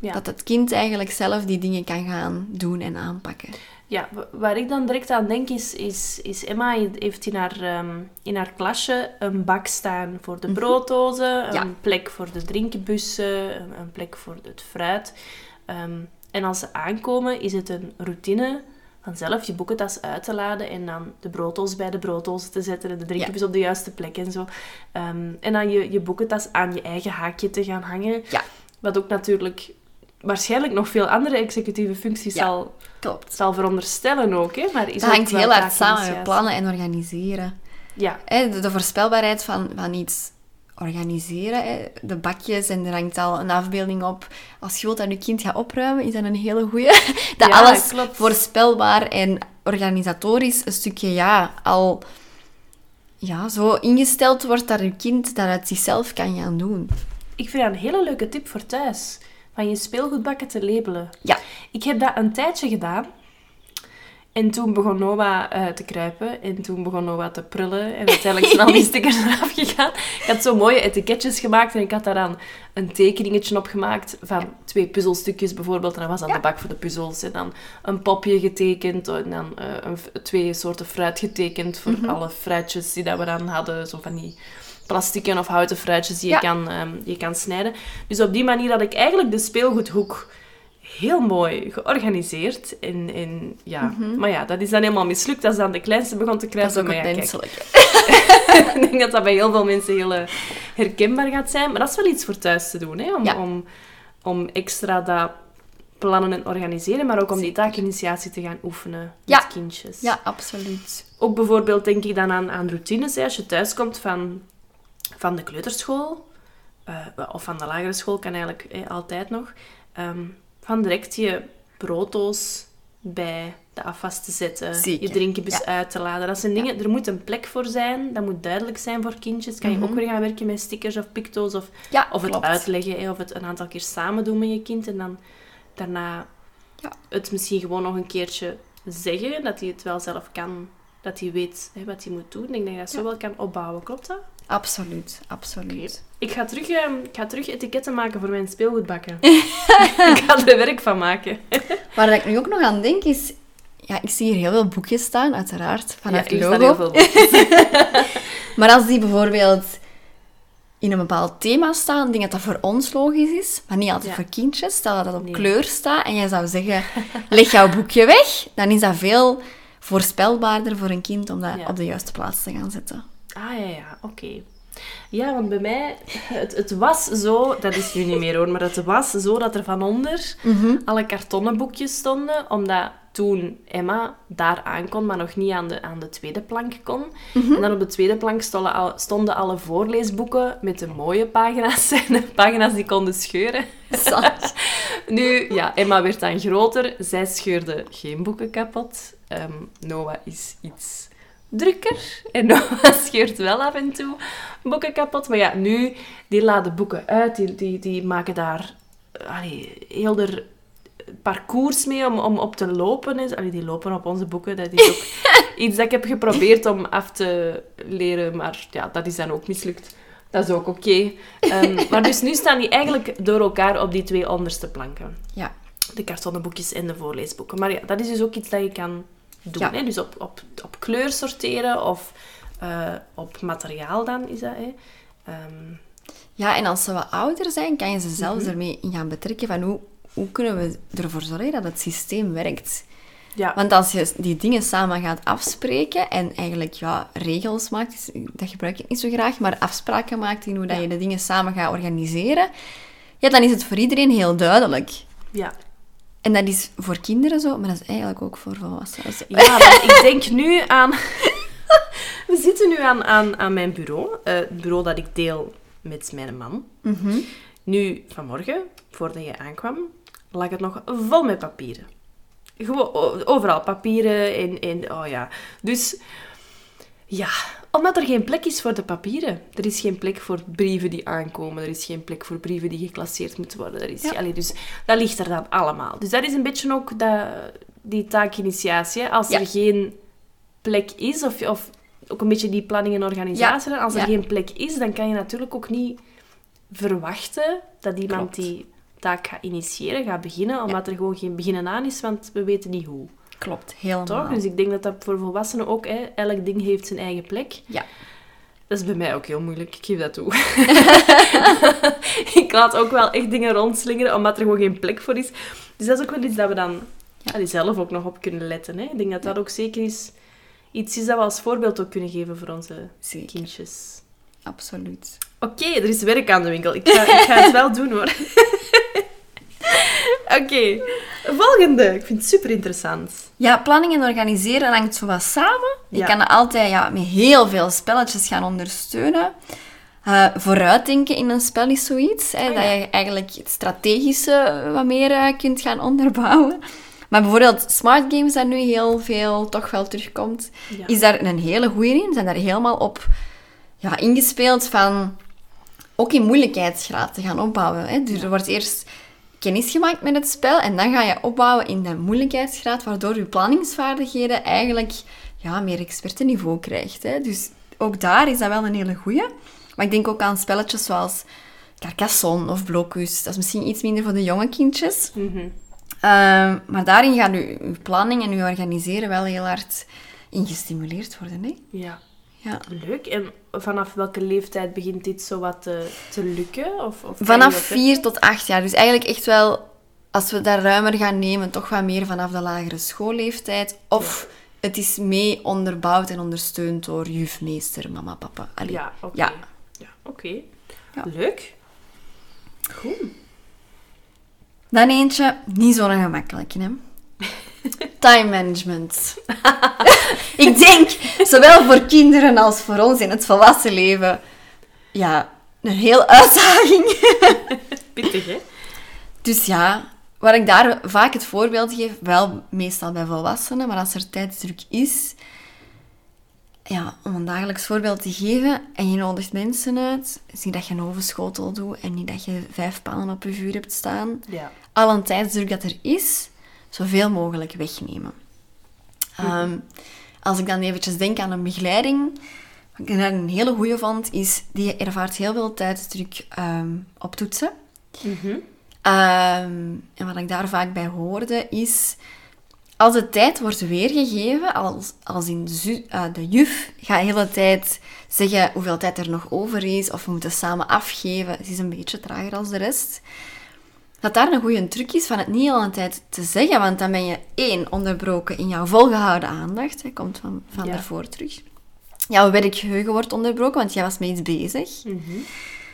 Ja. Dat het kind eigenlijk zelf die dingen kan gaan doen en aanpakken. Ja, wa- waar ik dan direct aan denk is, is, is Emma heeft in haar, ehm, in haar klasje een bak staan voor de brooddozen, Mhm. Ja. een plek voor de drinkbussen, een, een plek voor het fruit. Ehm, en als ze aankomen is het een routine van zelf je boekentas uit te laden en dan de brooddoos bij de brooddoos te zetten en de drinkbus op de juiste plek en zo. Ehm, en dan je, je boekentas aan je eigen haakje te gaan hangen. Ja. Wat ook natuurlijk waarschijnlijk nog veel andere executieve functies Ja. zal Klopt. zal veronderstellen ook, hè? Maar is Dat hangt heel hard samen met plannen en organiseren. Ja, Hè, de, de voorspelbaarheid van, van iets organiseren. Hè. De bakjes en er hangt al een afbeelding op. Als je wilt dat je kind gaat opruimen, is dat een hele goeie. [laughs] Dat Ja, alles klopt. voorspelbaar en organisatorisch een stukje ja, al ja, zo ingesteld wordt dat je kind dat uit zichzelf kan gaan doen. Ik vind dat een hele leuke tip voor thuis. Van je speelgoedbakken te labelen. Ja. Ik heb dat een tijdje gedaan. En toen begon Noah eh, te kruipen. En toen begon Noah te prullen. En uiteindelijk zijn al die [laughs] stickers eraf gegaan. Ik had zo mooie etiketjes gemaakt. En ik had daar dan een tekeningetje op gemaakt. Van twee puzzelstukjes bijvoorbeeld. En dat was Ja. de bak voor de puzzels. En dan een popje getekend. En dan eh, een, twee soorten fruit getekend. Voor Mhm. alle fruitjes die dat we dan hadden. Zo van die plastieken of houten fruitjes die je, kan, ehm, die je kan snijden. Dus op die manier had ik eigenlijk de speelgoedhoek heel mooi georganiseerd. En, en, ja. Maar ja, dat is dan helemaal mislukt als dan de kleinste begon te Mhm. Dat is ook ja, kijk, menselijke. [laughs] ik denk dat dat bij heel veel mensen heel eh, herkenbaar gaat zijn. Maar dat is wel iets voor thuis te doen, hè? Om, Ja. om, om extra dat plannen en organiseren, maar ook om die taakinitiatie te gaan oefenen Ja. met kindjes. Ja, absoluut. Ook bijvoorbeeld denk ik dan aan, aan routines. Hè. Als je thuiskomt van, van de kleuterschool, eh, of van de lagere school, kan eigenlijk eh, altijd nog, ehm, van direct je brooddoos bij de afwas te zetten, Zeker, je drinkenbus ja. uit te laden. Dat zijn dingen, er moet een plek voor zijn, dat moet duidelijk zijn voor kindjes. Kan je ook weer gaan werken met stickers of picto's, of, Ja, of het uitleggen, hè, of het een aantal keer samen doen met je kind en dan daarna Ja. het misschien gewoon nog een keertje zeggen, dat hij het wel zelf kan, dat hij weet hè, wat hij moet doen. Ik denk dat je dat zo wel kan opbouwen, klopt dat? Absoluut, absoluut. Ik ga terug, ehm, ik ga terug etiketten maken voor mijn speelgoedbakken. [laughs] ik ga er werk van maken. Waar dat ik nu ook nog aan denk is... Ja, ik zie hier heel veel boekjes staan, uiteraard, vanuit ja, logo. heel veel boekjes. [laughs] Maar als die bijvoorbeeld in een bepaald thema staan, denk ik dat dat voor ons logisch is, maar niet altijd Ja. voor kindjes. Stel dat dat op Nee. kleur staat en jij zou zeggen, [laughs] leg jouw boekje weg, dan is dat veel voorspelbaarder voor een kind om dat Ja. op de juiste plaats te gaan zetten. Ah ja, ja, oké. Ja, want bij mij, het, het was zo, dat is nu niet meer hoor, maar het was zo dat er van onder alle kartonnen boekjes stonden, omdat toen Emma daar aan kon, maar nog niet aan de, aan de tweede plank kon. En dan op de tweede plank stonden, al, stonden alle voorleesboeken met de mooie pagina's [laughs] en de pagina's die konden scheuren. [laughs] Nu, ja, Emma werd dan groter. Zij scheurde geen boeken kapot. Ehm, Noah is iets drukker. En [laughs] Noah scheurt wel af en toe boeken kapot. Maar ja, nu, die laden boeken uit. Die, die, die maken daar eh, allee, heel er parcours mee om, om op te lopen. Is. Allee, die lopen op onze boeken. Dat is ook [laughs] iets dat ik heb geprobeerd om af te leren. Maar ja, dat is dan ook mislukt. Dat is ook oké. Ehm, [laughs] maar dus nu staan die eigenlijk door elkaar op die twee onderste planken. Ja. De kartonnen boekjes en de voorleesboeken. Maar ja, dat is dus ook iets dat je kan doen. Ja. Hè? Dus op, op, op kleur sorteren of eh, op materiaal dan is dat. Hè? Ehm, Ja, en als ze wat ouder zijn, kan je ze Mhm. zelfs ermee in gaan betrekken van hoe, hoe kunnen we ervoor zorgen dat het systeem werkt. ja. Want als je die dingen samen gaat afspreken en eigenlijk ja, regels maakt, dat gebruik ik niet zo graag, maar afspraken maakt in hoe dat Ja. je de dingen samen gaat organiseren, ja, dan is het voor iedereen heel duidelijk. ja. En dat is voor kinderen zo, maar dat is eigenlijk ook voor volwassenen. Ja, want ik denk nu aan... [laughs] We zitten nu aan, aan, aan mijn bureau. eh, het bureau dat ik deel met mijn man. Mhm. Nu, vanmorgen, voordat je aankwam, lag het nog vol met papieren. Gewoon overal papieren en, en... Oh ja. Dus... Ja, omdat er geen plek is voor de papieren. Er is geen plek voor brieven die aankomen. Er is geen plek voor brieven die geclasseerd moeten worden. Er is, Ja. allee, dus dat ligt er dan allemaal. Dus dat is een beetje ook dat, die taakinitiatie. Als Ja. er geen plek is, of, of ook een beetje die planning en organisatie. Als er geen plek is, dan kan je natuurlijk ook niet verwachten dat iemand Klopt. die taak gaat initiëren, gaat beginnen, omdat er gewoon geen beginnen aan is, want we weten niet hoe. Klopt, helemaal. Toch? Dus ik denk dat dat voor volwassenen ook, hè, elk ding heeft zijn eigen plek. Ja. Dat is bij mij ook heel moeilijk, ik geef dat toe. [laughs] ik laat ook wel echt dingen rondslingeren, omdat er gewoon geen plek voor is. Dus dat is ook wel iets dat we dan Ja. allee, zelf ook nog op kunnen letten. Hè? Ik denk dat dat ook zeker is, iets is dat we als voorbeeld ook kunnen geven voor onze Zeker. kindjes. Absoluut. Oké, er is werk aan de winkel. Ik ga, ik ga het wel doen hoor. [laughs] [laughs] Oké, volgende. Ik vind het super interessant. Ja, planning en organiseren hangt zo wat samen. Je Ja. kan het altijd ja, met heel veel spelletjes gaan ondersteunen. Eh, vooruitdenken in een spel is zoiets. Hè, Ah, dat je eigenlijk het strategische wat meer eh, kunt gaan onderbouwen. Maar bijvoorbeeld smart games, daar nu heel veel toch wel terugkomt, Ja. is daar een hele goeie in. Zijn daar helemaal op ja, ingespeeld van ook in moeilijkheidsgraad te gaan opbouwen. Hè. Dus er wordt eerst kennis gemaakt met het spel en dan ga je opbouwen in de moeilijkheidsgraad, waardoor je planningsvaardigheden eigenlijk ja, meer expertenniveau krijgt. Hè. Dus ook daar is dat wel een hele goeie. Maar ik denk ook aan spelletjes zoals Carcassonne of Blocus. Dat is misschien iets minder voor de jonge kindjes. Mhm. Ehm, maar daarin gaat uw, uw planning en uw organiseren wel heel hard in gestimuleerd worden. Hè? Ja. Ja. Leuk. En vanaf welke leeftijd begint dit zo wat te, te lukken? Of, of Vanaf dat 4 tot 8 jaar. Dus eigenlijk echt wel, als we daar ruimer gaan nemen, toch wat meer vanaf de lagere schoolleeftijd. Of het is mee onderbouwd en ondersteund door juf, meester, mama, papa. Allee. Ja, oké. Ja. Ja, oké. Ja. Leuk. Goed. Dan eentje, niet zo'n gemakkelijke, hè. [laughs] Time management. [laughs] ik denk, zowel voor kinderen als voor ons in het volwassen leven, ja, een heel uitdaging. [laughs] Pittig, hè? Dus ja, waar ik daar vaak het voorbeeld geef, wel meestal bij volwassenen, maar als er tijdsdruk is, ja, om een dagelijks voorbeeld te geven en je nodigt mensen uit, zie dat je een ovenschotel doet en niet dat je vijf pannen op je vuur hebt staan. Ja. Al een tijdsdruk dat er is, zoveel mogelijk wegnemen. Ehm, als ik dan eventjes denk aan een begeleiding, wat ik daar een hele goede vond, is die ervaart heel veel tijdsdruk ehm, op toetsen. Mhm. Ehm, en wat ik daar vaak bij hoorde is, als de tijd wordt weergegeven, als, als in de, eh, de juf gaat de hele tijd zeggen hoeveel tijd er nog over is, of we moeten samen afgeven, het is een beetje trager als de rest, dat daar een goede truc is van het niet al een tijd te zeggen, want dan ben je één, onderbroken in jouw volgehouden aandacht, hè, komt van, van Ja. daarvoor terug. Jouw werkgeheugen wordt onderbroken, want jij was met iets bezig. Mhm.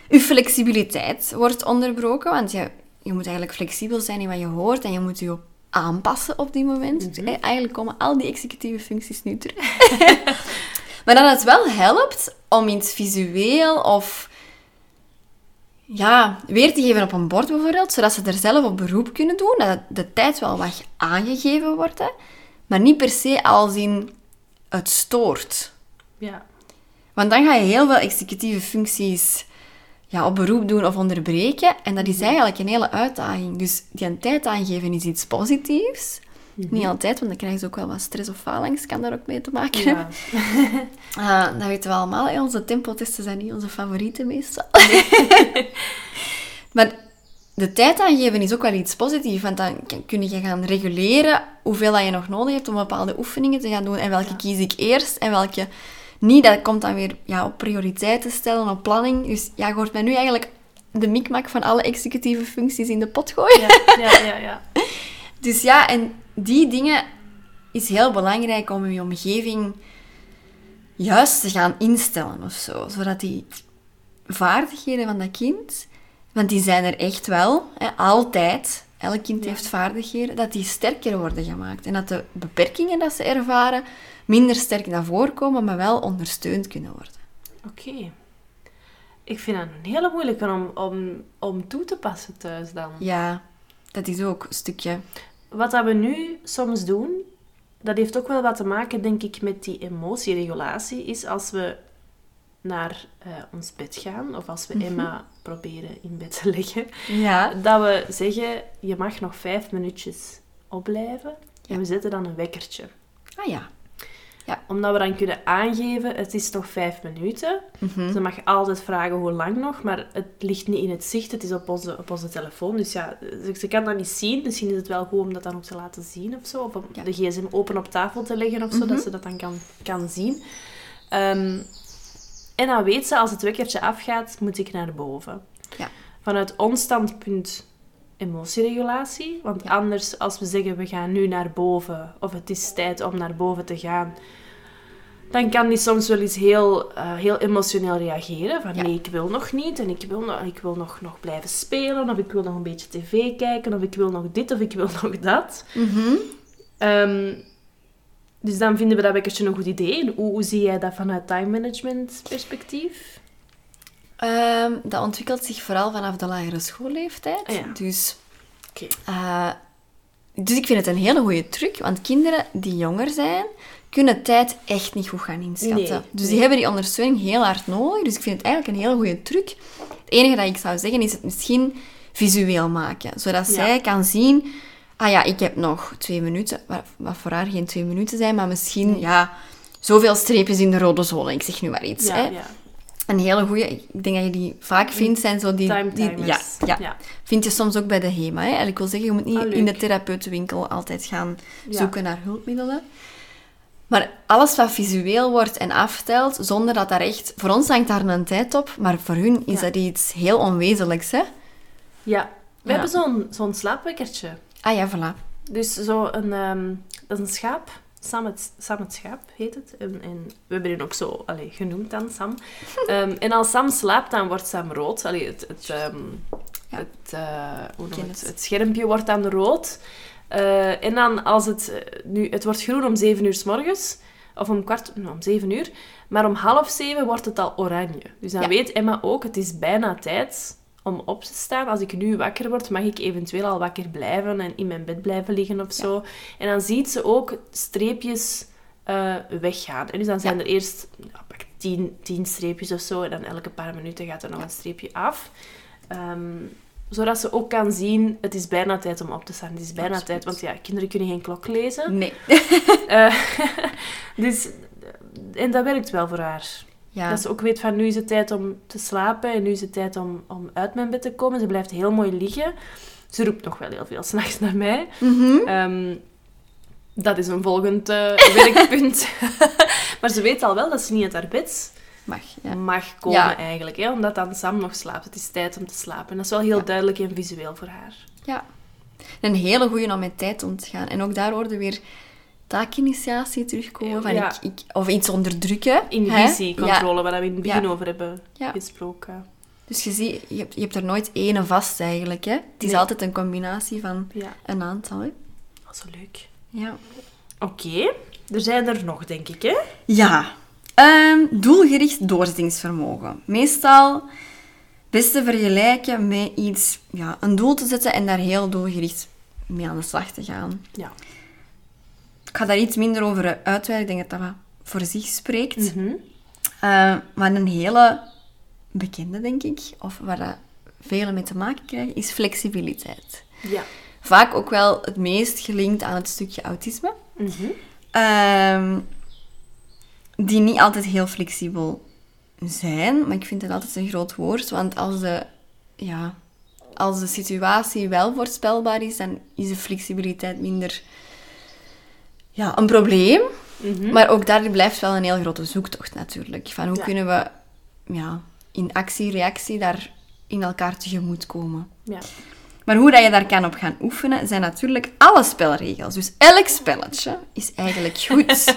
Je flexibiliteit wordt onderbroken, want je, je moet eigenlijk flexibel zijn in wat je hoort en je moet je aanpassen op die moment. Dus, eh, eigenlijk komen al die executieve functies nu terug. [laughs] maar dat het wel helpt om iets visueel of ja, weer te geven op een bord bijvoorbeeld, zodat ze er zelf op beroep kunnen doen, dat de tijd wel wat aangegeven wordt, hè, maar niet per se als in het stoort. Ja. Want dan ga je heel veel executieve functies ja, op beroep doen of onderbreken. En dat is eigenlijk een hele uitdaging. Dus die een tijd aangeven is iets positiefs. Niet altijd, want dan krijg je ook wel wat stress of phalanx. Kan daar ook mee te maken hebben. ja. [laughs] Ah, dat weten we allemaal. hè. Onze tempotesten zijn niet onze favorieten meestal. [laughs] maar de tijd aangeven is ook wel iets positiefs. Want dan kun je gaan reguleren hoeveel dat je nog nodig hebt om bepaalde oefeningen te gaan doen. En welke kies ik eerst en welke niet. Dat komt dan weer ja, op prioriteiten stellen, op planning. Dus ja, je hoort mij nu eigenlijk de mikmak van alle executieve functies in de pot gooien. Ja, ja, ja, ja. [laughs] Dus ja, en die dingen is heel belangrijk om je omgeving juist te gaan instellen of zo. Zodat die vaardigheden van dat kind, want die zijn er echt wel, hè, altijd. Elk kind heeft vaardigheden, dat die sterker worden gemaakt. En dat de beperkingen dat ze ervaren minder sterk naar voren komen, maar wel ondersteund kunnen worden. Oké. Ik vind dat een hele moeilijke om, om, om toe te passen thuis dan. Ja, dat is ook een stukje. Wat dat we nu soms doen, dat heeft ook wel wat te maken, denk ik, met die emotieregulatie. Is als we naar eh, ons bed gaan, of als we Emma proberen in bed te leggen, Ja. dat we zeggen, je mag nog vijf minuutjes opblijven. Ja. En we zetten dan een wekkertje. Ah ja. Omdat we dan kunnen aangeven, het is toch vijf minuten. Mhm. Ze mag altijd vragen hoe lang nog, maar het ligt niet in het zicht, het is op onze, op onze telefoon. Dus ja, ze, ze kan dat niet zien. Misschien is het wel goed om dat dan ook te laten zien of zo. Of om Ja. de gsm open op tafel te leggen of zo, dat ze dat dan kan, kan zien. Ehm, en dan weet ze, als het wekkertje afgaat, moet ik naar boven. Ja. Vanuit ons standpunt emotieregulatie. Want anders, als we zeggen we gaan nu naar boven, of het is tijd om naar boven te gaan, dan kan die soms wel eens heel, eh, heel emotioneel reageren. Van Ja. nee, ik wil nog niet en ik wil, nog, ik wil nog, nog blijven spelen, of ik wil nog een beetje tv kijken, of ik wil nog dit, of ik wil [laughs] nog dat. Mhm. Ehm, dus dan vinden we dat wekkertje een goed idee. En hoe, hoe zie jij dat vanuit time management perspectief? Ehm, dat ontwikkelt zich vooral vanaf de lagere schoolleeftijd. Ah ja. Dus eh, dus ik vind het een hele goede truc, want kinderen die jonger zijn, kunnen tijd echt niet goed gaan inschatten. Nee, dus nee. die hebben die ondersteuning heel hard nodig. Dus ik vind het eigenlijk een hele goede truc. Het enige dat ik zou zeggen is het misschien visueel maken. Zodat Ja. zij kan zien, ah ja, ik heb nog twee minuten. Wat, voor haar geen twee minuten zijn, maar misschien, ja, zoveel streepjes in de rode zone. Ik zeg nu maar iets. Ja, hè. ja. Een hele goede, ik denk dat je die vaak vindt, zijn zo die... Time die ja, ja, Ja. Vind je soms ook bij de HEMA. Hè? En ik wil zeggen, je moet niet Ah, in de therapeutenwinkel altijd gaan Ja. zoeken naar hulpmiddelen. Maar alles wat visueel wordt en aftelt, zonder dat daar echt... Voor ons hangt daar een tijd op, maar voor hun is Ja. dat iets heel onwezenlijks, hè? Ja. We hebben zo'n zo'n slaapwekkertje. Ah ja, voilà. Dus zo een, ehm, dat is een schaap. Sam het, Sam het schaap heet het. En, en we hebben hem ook zo allee, genoemd dan, Sam. [laughs] Ehm, en als Sam slaapt, dan wordt Sam rood. Allee, het, het, ehm, Ja. het, eh, hoe noem het? het. schermpje wordt dan rood. Eh, en dan als het... eh, Nu, het wordt groen om 7 uur s morgens. Of om kwart... nou, om 7 uur. Maar om half zeven wordt het al oranje. Dus dan Ja. weet Emma ook, het is bijna tijd om op te staan. Als ik nu wakker word, mag ik eventueel al wakker blijven en in mijn bed blijven liggen of zo. En dan ziet ze ook streepjes eh, weggaan. En dus dan zijn er eerst nou, pak tien, tien streepjes of zo. En dan elke paar minuten gaat er nog een streepje af. Ehm, zodat ze ook kan zien, het is bijna tijd om op te staan. Het is bijna Absoluut. tijd, want ja, kinderen kunnen geen klok lezen. Nee. Eh, [laughs] dus, en dat werkt wel voor haar. Ja. Dat ze ook weet van nu is het tijd om te slapen en nu is het tijd om, om uit mijn bed te komen. Ze blijft heel mooi liggen. Ze roept nog wel heel veel [laughs] s'nachts naar mij. Mhm. Ehm, dat is een volgend eh, werkpunt. [laughs] maar ze weet al wel dat ze niet uit haar bed Mag, ja. mag komen Ja. eigenlijk. Hè, omdat dan Sam nog slaapt. Het is tijd om te slapen. En dat is wel heel duidelijk en visueel voor haar. Ja. Een hele goede om met tijd om te gaan. En ook daar worden weer taakinitiatie terugkomen. Van Ja. ik, ik, of iets onderdrukken. Invisiecontrole, waar we in het begin Ja. over hebben Ja. gesproken. Dus je ziet, je hebt, je hebt er nooit ene vast eigenlijk. Hè? Het is Nee. altijd een combinatie van Ja, een aantal. Hè? dat is zo leuk. Ja. Oké, er zijn er nog, denk ik, hè? Ja. Ehm, doelgericht doorzettingsvermogen. Meestal best te vergelijken met iets, ja, een doel te zetten en daar heel doelgericht mee aan de slag te gaan. Ja. Ik ga daar iets minder over uitweiden. Ik denk dat dat wat voor zich spreekt. Mhm. Eh, maar een hele bekende, denk ik, of waar dat velen mee te maken krijgen, is flexibiliteit. Ja. Vaak ook wel het meest gelinkt aan het stukje autisme. Mhm. Ehm, die niet altijd heel flexibel zijn, maar ik vind het altijd een groot woord, want als de, ja, als de situatie wel voorspelbaar is, dan is de flexibiliteit minder ja, een probleem. Mhm. Maar ook daar blijft wel een heel grote zoektocht natuurlijk. Van hoe Ja. kunnen we ja, in actie-reactie daar in elkaar tegemoet komen. Ja. Maar hoe dat je daar kan op gaan oefenen, zijn natuurlijk alle spelregels. Dus elk spelletje is eigenlijk goed. [laughs]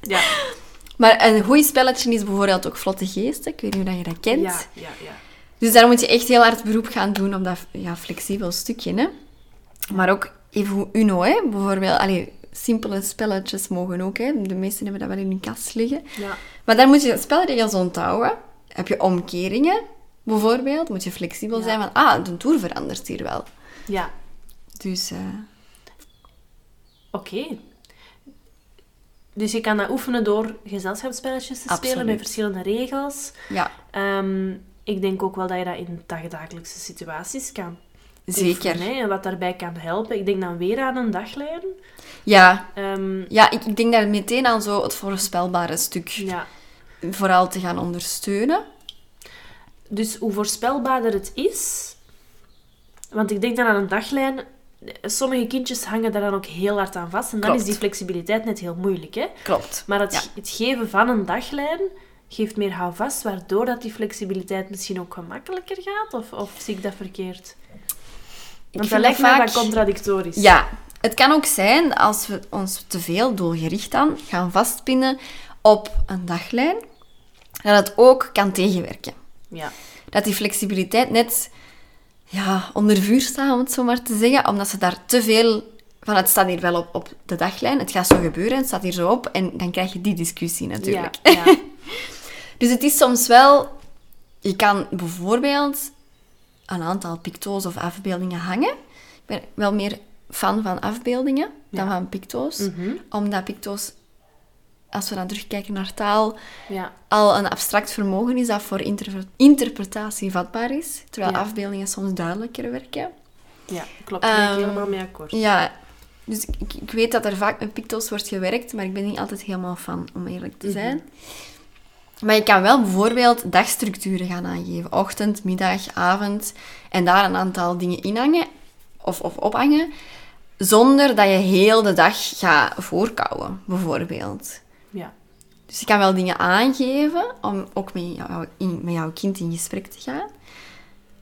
Ja. maar een goed spelletje is bijvoorbeeld ook vlotte geesten. Ik weet niet hoe dat je dat kent. Ja, ja, ja. Dus daar moet je echt heel hard beroep gaan doen op dat ja, flexibel stukje. Hè? Maar ook even hoe Uno, hè? bijvoorbeeld. Allee, simpele spelletjes mogen ook. Hè? De meesten hebben dat wel in hun kast liggen. ja. Maar daar moet je spelregels onthouden. Heb je omkeringen, bijvoorbeeld, moet je flexibel Ja. zijn van, ah, de toer verandert hier wel. ja. Dus eh, Oké. Dus je kan dat oefenen door gezelschapsspelletjes te spelen met verschillende regels. ja, Ehm, ik denk ook wel dat je dat in dagdagelijkse situaties kan zeker. hè, en wat daarbij kan helpen. Ik denk dan weer aan een daglijn. Ja, Ehm, ja ik, ik denk daar meteen aan zo het voorspelbare stuk ja. vooral te gaan ondersteunen. Dus hoe voorspelbaarder het is... Want ik denk dan aan een daglijn... Sommige kindjes hangen daar dan ook heel hard aan vast. En dan Klopt. is die flexibiliteit net heel moeilijk. Hè? Klopt. Maar het, Ja. het geven van een daglijn geeft meer houvast, waardoor dat die flexibiliteit misschien ook gemakkelijker gaat? Of, of zie ik dat verkeerd? Ik Want dat lijkt mij vaak- wat contradictorisch. Ja, het kan ook zijn als we ons te veel doelgericht dan gaan vastpinnen op een daglijn, dat het ook kan tegenwerken. Ja. Dat die flexibiliteit net ja, onder vuur staat, om het zo maar te zeggen, omdat ze daar te veel van, het staat hier wel op, op de daglijn, het gaat zo gebeuren, het staat hier zo op, en dan krijg je die discussie natuurlijk. Ja, ja. [laughs] Dus het is soms wel... Je kan bijvoorbeeld een aantal picto's of afbeeldingen hangen. Ik ben wel meer fan van afbeeldingen dan van picto's. Mhm. Omdat picto's, als we dan terugkijken naar taal, Ja. al een abstract vermogen is dat voor interpre- interpretatie vatbaar is. Terwijl Ja. afbeeldingen soms duidelijker werken. ja, klopt. Daar ben ik Ehm, helemaal mee akkoord. Ja, dus ik, ik weet dat er vaak met picto's wordt gewerkt, maar ik ben niet altijd helemaal fan, om eerlijk te zijn. Maar je kan wel bijvoorbeeld dagstructuren gaan aangeven. Ochtend, middag, avond. En daar een aantal dingen inhangen of, of ophangen. Zonder dat je heel de dag gaat voorkouwen, bijvoorbeeld. Ja. Dus je kan wel dingen aangeven om ook met, jou, in, met jouw kind in gesprek te gaan.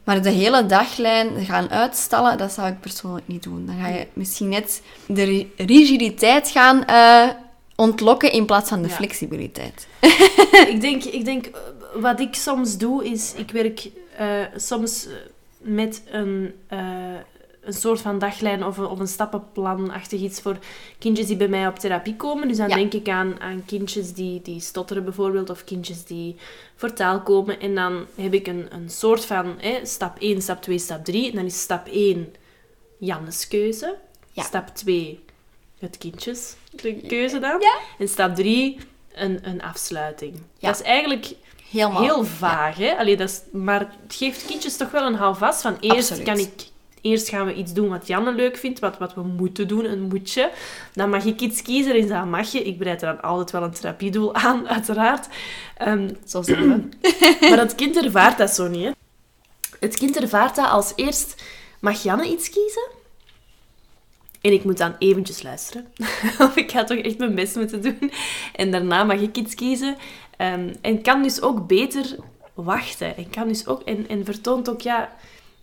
Maar de hele daglijn gaan uitstallen, dat zou ik persoonlijk niet doen. Dan ga je misschien net de ri- rigiditeit gaan eh, ontlokken in plaats van de Ja. flexibiliteit. [laughs] ik denk, ik denk eh, wat ik soms doe, is ik werk eh, soms eh, met een, een soort van daglijn of een, of een stappenplan-achtig iets voor kindjes die bij mij op therapie komen. Dus dan Ja. denk ik aan, aan kindjes die, die stotteren bijvoorbeeld, of kindjes die voor taal komen. En dan heb ik een, een soort van stap 1, stap 2, stap 3. En dan is stap 1 Jannes keuze. Ja. Stap 2 het kindjes de keuze dan. Ja. En stap 3 een, een afsluiting. Ja. Dat is eigenlijk Helemaal. heel vaag, hè? Allee, dat is, maar het geeft kindjes toch wel een houvast van eerst Absoluut. kan ik... Eerst gaan we iets doen wat Janne leuk vindt, wat, wat we moeten doen, een moetje. Dan mag ik iets kiezen en dat mag je. Ik bereid er dan altijd wel een therapiedoel [laughs] aan, uiteraard. Ehm, Zo zijn we. [clears throat] maar het kind ervaart dat zo niet. Hè? Het kind ervaart dat als eerst... Mag Janne iets kiezen? En ik moet dan eventjes luisteren. [laughs] of ik ga toch echt mijn best moeten doen. En daarna mag ik iets kiezen. Ehm, en kan dus ook beter wachten. En, kan dus ook, en, en vertoont ook ja,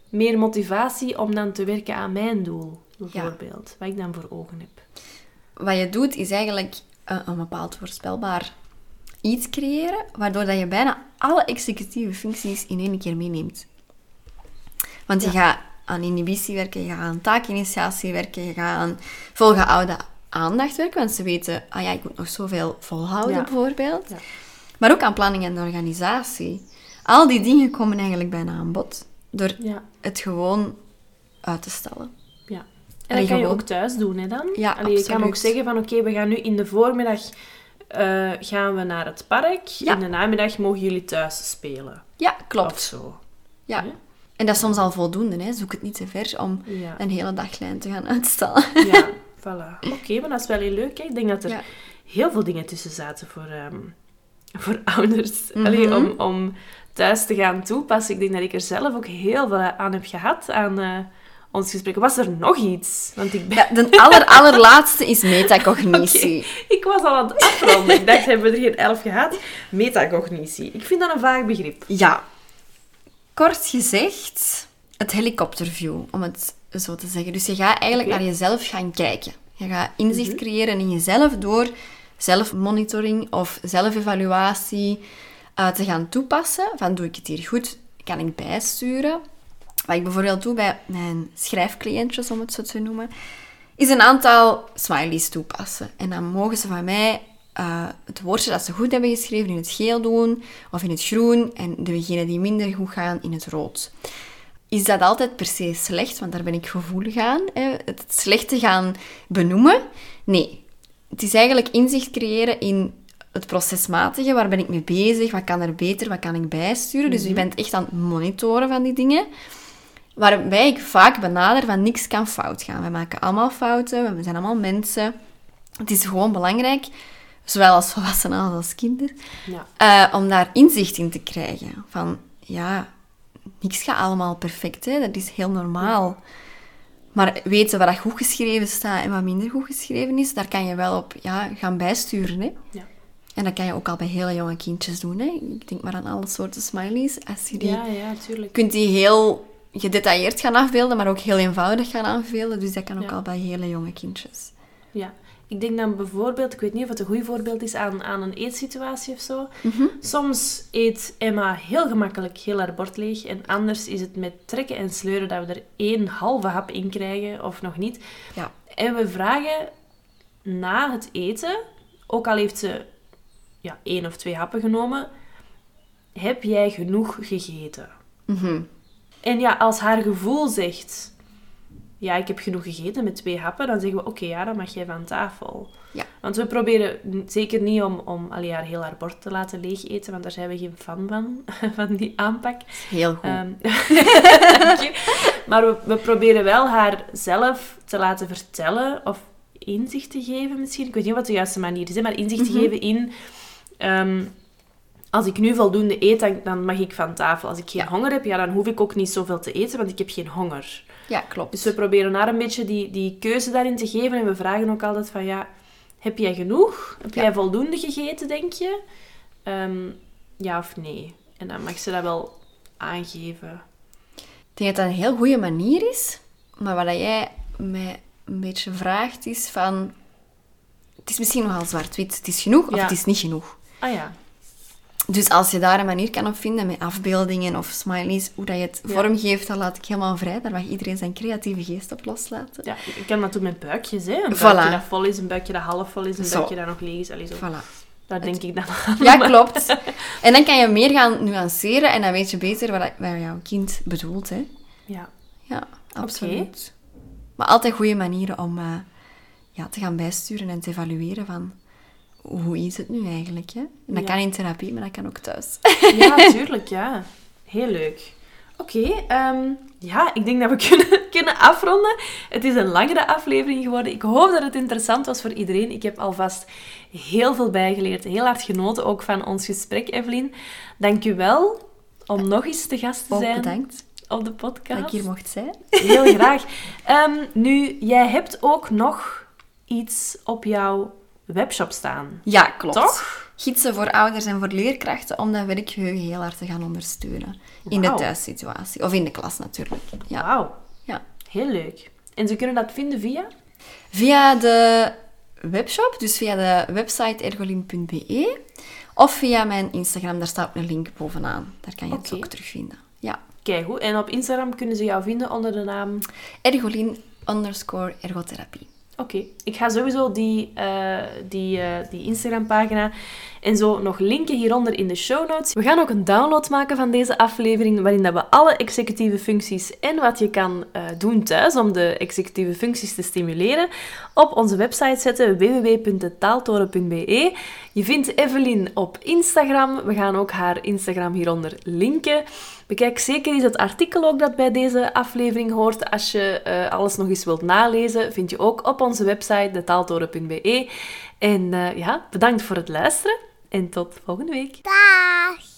meer motivatie om dan te werken aan mijn doel. Bijvoorbeeld. Wat ik dan voor ogen heb. Wat je doet, is eigenlijk een, een bepaald voorspelbaar iets creëren, waardoor dat je bijna alle executieve functies in één keer meeneemt. Want je gaat aan inhibitie werken, je gaat aan taakinitiatie werken, je gaat aan volgehouden aandacht werken, want ze weten, ah ja, ik moet nog zoveel volhouden Ja. bijvoorbeeld. Ja. Maar ook aan planning en organisatie. Al die dingen komen eigenlijk bijna aan bod, door Ja. het gewoon uit te stellen. Ja. En Allee, dat kan je ook thuis doen, hè, dan? Ja, Allee, je kan ook zeggen van, oké, we gaan nu in de voormiddag eh, gaan we naar het park. In de namiddag mogen jullie thuis spelen. Ja, Of klopt. zo. Ja. En dat is soms al voldoende, hè. zoek het niet te ver om Ja. een hele daglijn te gaan uitstellen. Ja, [laughs] voilà. Oké, maar dat is wel heel leuk. Hè? Ik denk dat er Ja. heel veel dingen tussen zaten voor, ehm, voor ouders. Mhm. Allee, om, om thuis te gaan toepassen. Ik denk dat ik er zelf ook heel veel aan heb gehad, aan eh, ons gesprek. Was er nog iets? Want ik, ben, Ja, de aller, [laughs] allerlaatste is metacognitie. ik was al aan het afronden. Ik dacht, hebben we er geen elf gehad? Metacognitie. Ik vind dat een vaag begrip. Ja. Kort gezegd, het helikopterview, om het zo te zeggen. Dus je gaat eigenlijk naar jezelf gaan kijken. Je gaat inzicht creëren in jezelf door zelfmonitoring of zelfevaluatie eh, te gaan toepassen. Van, doe ik het hier goed? Kan ik bijsturen? Wat ik bijvoorbeeld doe bij mijn schrijfcliëntjes, om het zo te noemen, is een aantal smileys toepassen. En dan mogen ze van mij eh, het woordje dat ze goed hebben geschreven in het geel doen, of in het groen, en degenen die minder goed gaan in het rood. Is dat altijd per se slecht? Want daar ben ik gevoelig aan. Hè? Het slechte gaan benoemen? Nee. Het is eigenlijk inzicht creëren in het procesmatige. Waar ben ik mee bezig? Wat kan er beter? Wat kan ik bijsturen? Dus je bent echt aan het monitoren van die dingen. Waarbij ik vaak benader van niks kan fout gaan. We maken allemaal fouten, we zijn allemaal mensen. Het is gewoon belangrijk, zowel als volwassenen als als kinderen, Ja. eh, om daar inzicht in te krijgen. Van, ja, niks gaat allemaal perfect, hè? dat is heel normaal. Maar weten wat goed geschreven staat en wat minder goed geschreven is, daar kan je wel op ja, gaan bijsturen. Hè? Ja. En dat kan je ook al bij hele jonge kindjes doen. Hè? Ik denk maar aan alle soorten smileys. Als je die Ja, ja, tuurlijk. kunt die heel gedetailleerd gaan afbeelden, maar ook heel eenvoudig gaan afbeelden. Dus dat kan ook Ja. al bij hele jonge kindjes. Ja. Ik denk dan bijvoorbeeld, ik weet niet of het een goed voorbeeld is aan, aan een eetsituatie of zo. Mhm. Soms eet Emma heel gemakkelijk heel haar bord leeg. En anders is het met trekken en sleuren dat we er één halve hap in krijgen of nog niet. Ja. En we vragen na het eten, ook al heeft ze ja, één of twee happen genomen, heb jij genoeg gegeten? Mhm. En ja, als haar gevoel zegt, ja, ik heb genoeg gegeten met twee happen, dan zeggen we, oké, ja, dan mag jij van tafel. Ja. Want we proberen zeker niet om, om allee, haar heel haar bord te laten leeg eten, want daar zijn we geen fan van, [laughs] van die aanpak. Heel goed. Ehm, [laughs] dank je. Maar we, we proberen wel haar zelf te laten vertellen of inzicht te geven misschien. Ik weet niet wat de juiste manier is, hè, maar inzicht te geven in... ehm, als ik nu voldoende eet, dan, dan mag ik van tafel. Als ik geen Ja. honger heb, ja, dan hoef ik ook niet zoveel te eten, want ik heb geen honger. Ja, klopt. Dus we proberen haar een beetje die, die keuze daarin te geven. En we vragen ook altijd van, ja, heb jij genoeg? Heb Ja. jij voldoende gegeten, denk je? Ehm, ja of nee? En dan mag ze dat wel aangeven. Ik denk dat dat een heel goede manier is. Maar wat jij mij een beetje vraagt is van... Het is misschien nogal zwart-wit. Het is genoeg of het is niet genoeg. Ah ja, Dus als je daar een manier kan op vinden met afbeeldingen of smileys, hoe dat je het Ja. vormgeeft, dan laat ik helemaal vrij. Daar mag iedereen zijn creatieve geest op loslaten. ja, ik kan dat doen met buikjes, hè. Een Voilà. buikje dat vol is, een buikje dat half vol is, een Zo. buikje dat nog leeg is. Allee, zo. Voilà. Daar denk ik dan aan. [laughs] Ja, klopt. [laughs] En dan kan je meer gaan nuanceren en dan weet je beter wat, wat jouw kind bedoelt. Hè. Ja. Ja, absoluut. Maar altijd goede manieren om eh, ja, te gaan bijsturen en te evalueren van hoe is het nu eigenlijk. Hè? En dat Ja. kan in therapie, maar dat kan ook thuis. Ja, [laughs] tuurlijk, ja. Heel leuk. Oké, ehm, ja, ik denk dat we [laughs] kunnen, kunnen afronden. Het is een langere aflevering geworden. Ik hoop dat het interessant was voor iedereen. Ik heb alvast heel veel bijgeleerd. Heel hard genoten ook van ons gesprek, Evelien. Dank u wel om nog eens te gast te Ook zijn bedankt op de dat podcast. ik hier mocht zijn. Heel [laughs] graag. Ehm, nu, jij hebt ook nog iets op jouw webshop staan. Ja, klopt. Toch? Gidsen voor ouders en voor leerkrachten om dat werkgeheugen heel hard te gaan ondersteunen. In de thuissituatie. Of in de klas natuurlijk. Ja. Wauw, ja. heel leuk. En ze kunnen dat vinden via? Via de webshop, dus via de website ergolin.be. Of via mijn Instagram, daar staat een link bovenaan. Daar kan je het ook terugvinden. Ja. Kijk goed. En op Instagram kunnen ze jou vinden onder de naam... Ergolin underscore ergotherapie. Oké, ik ga sowieso die, eh, die, eh, die Instagram-pagina en zo nog linken hieronder in de show notes. We gaan ook een download maken van deze aflevering, waarin dat we alle executieve functies en wat je kan eh, doen thuis om de executieve functies te stimuleren, op onze website zetten www.detaaltoren.be. Je vindt Evelien op Instagram. We gaan ook haar Instagram hieronder linken. Bekijk zeker eens het artikel ook dat bij deze aflevering hoort. Als je eh, alles nog eens wilt nalezen, vind je ook op onze website detaaltoren.be. En eh, ja, bedankt voor het luisteren en tot volgende week. Dag.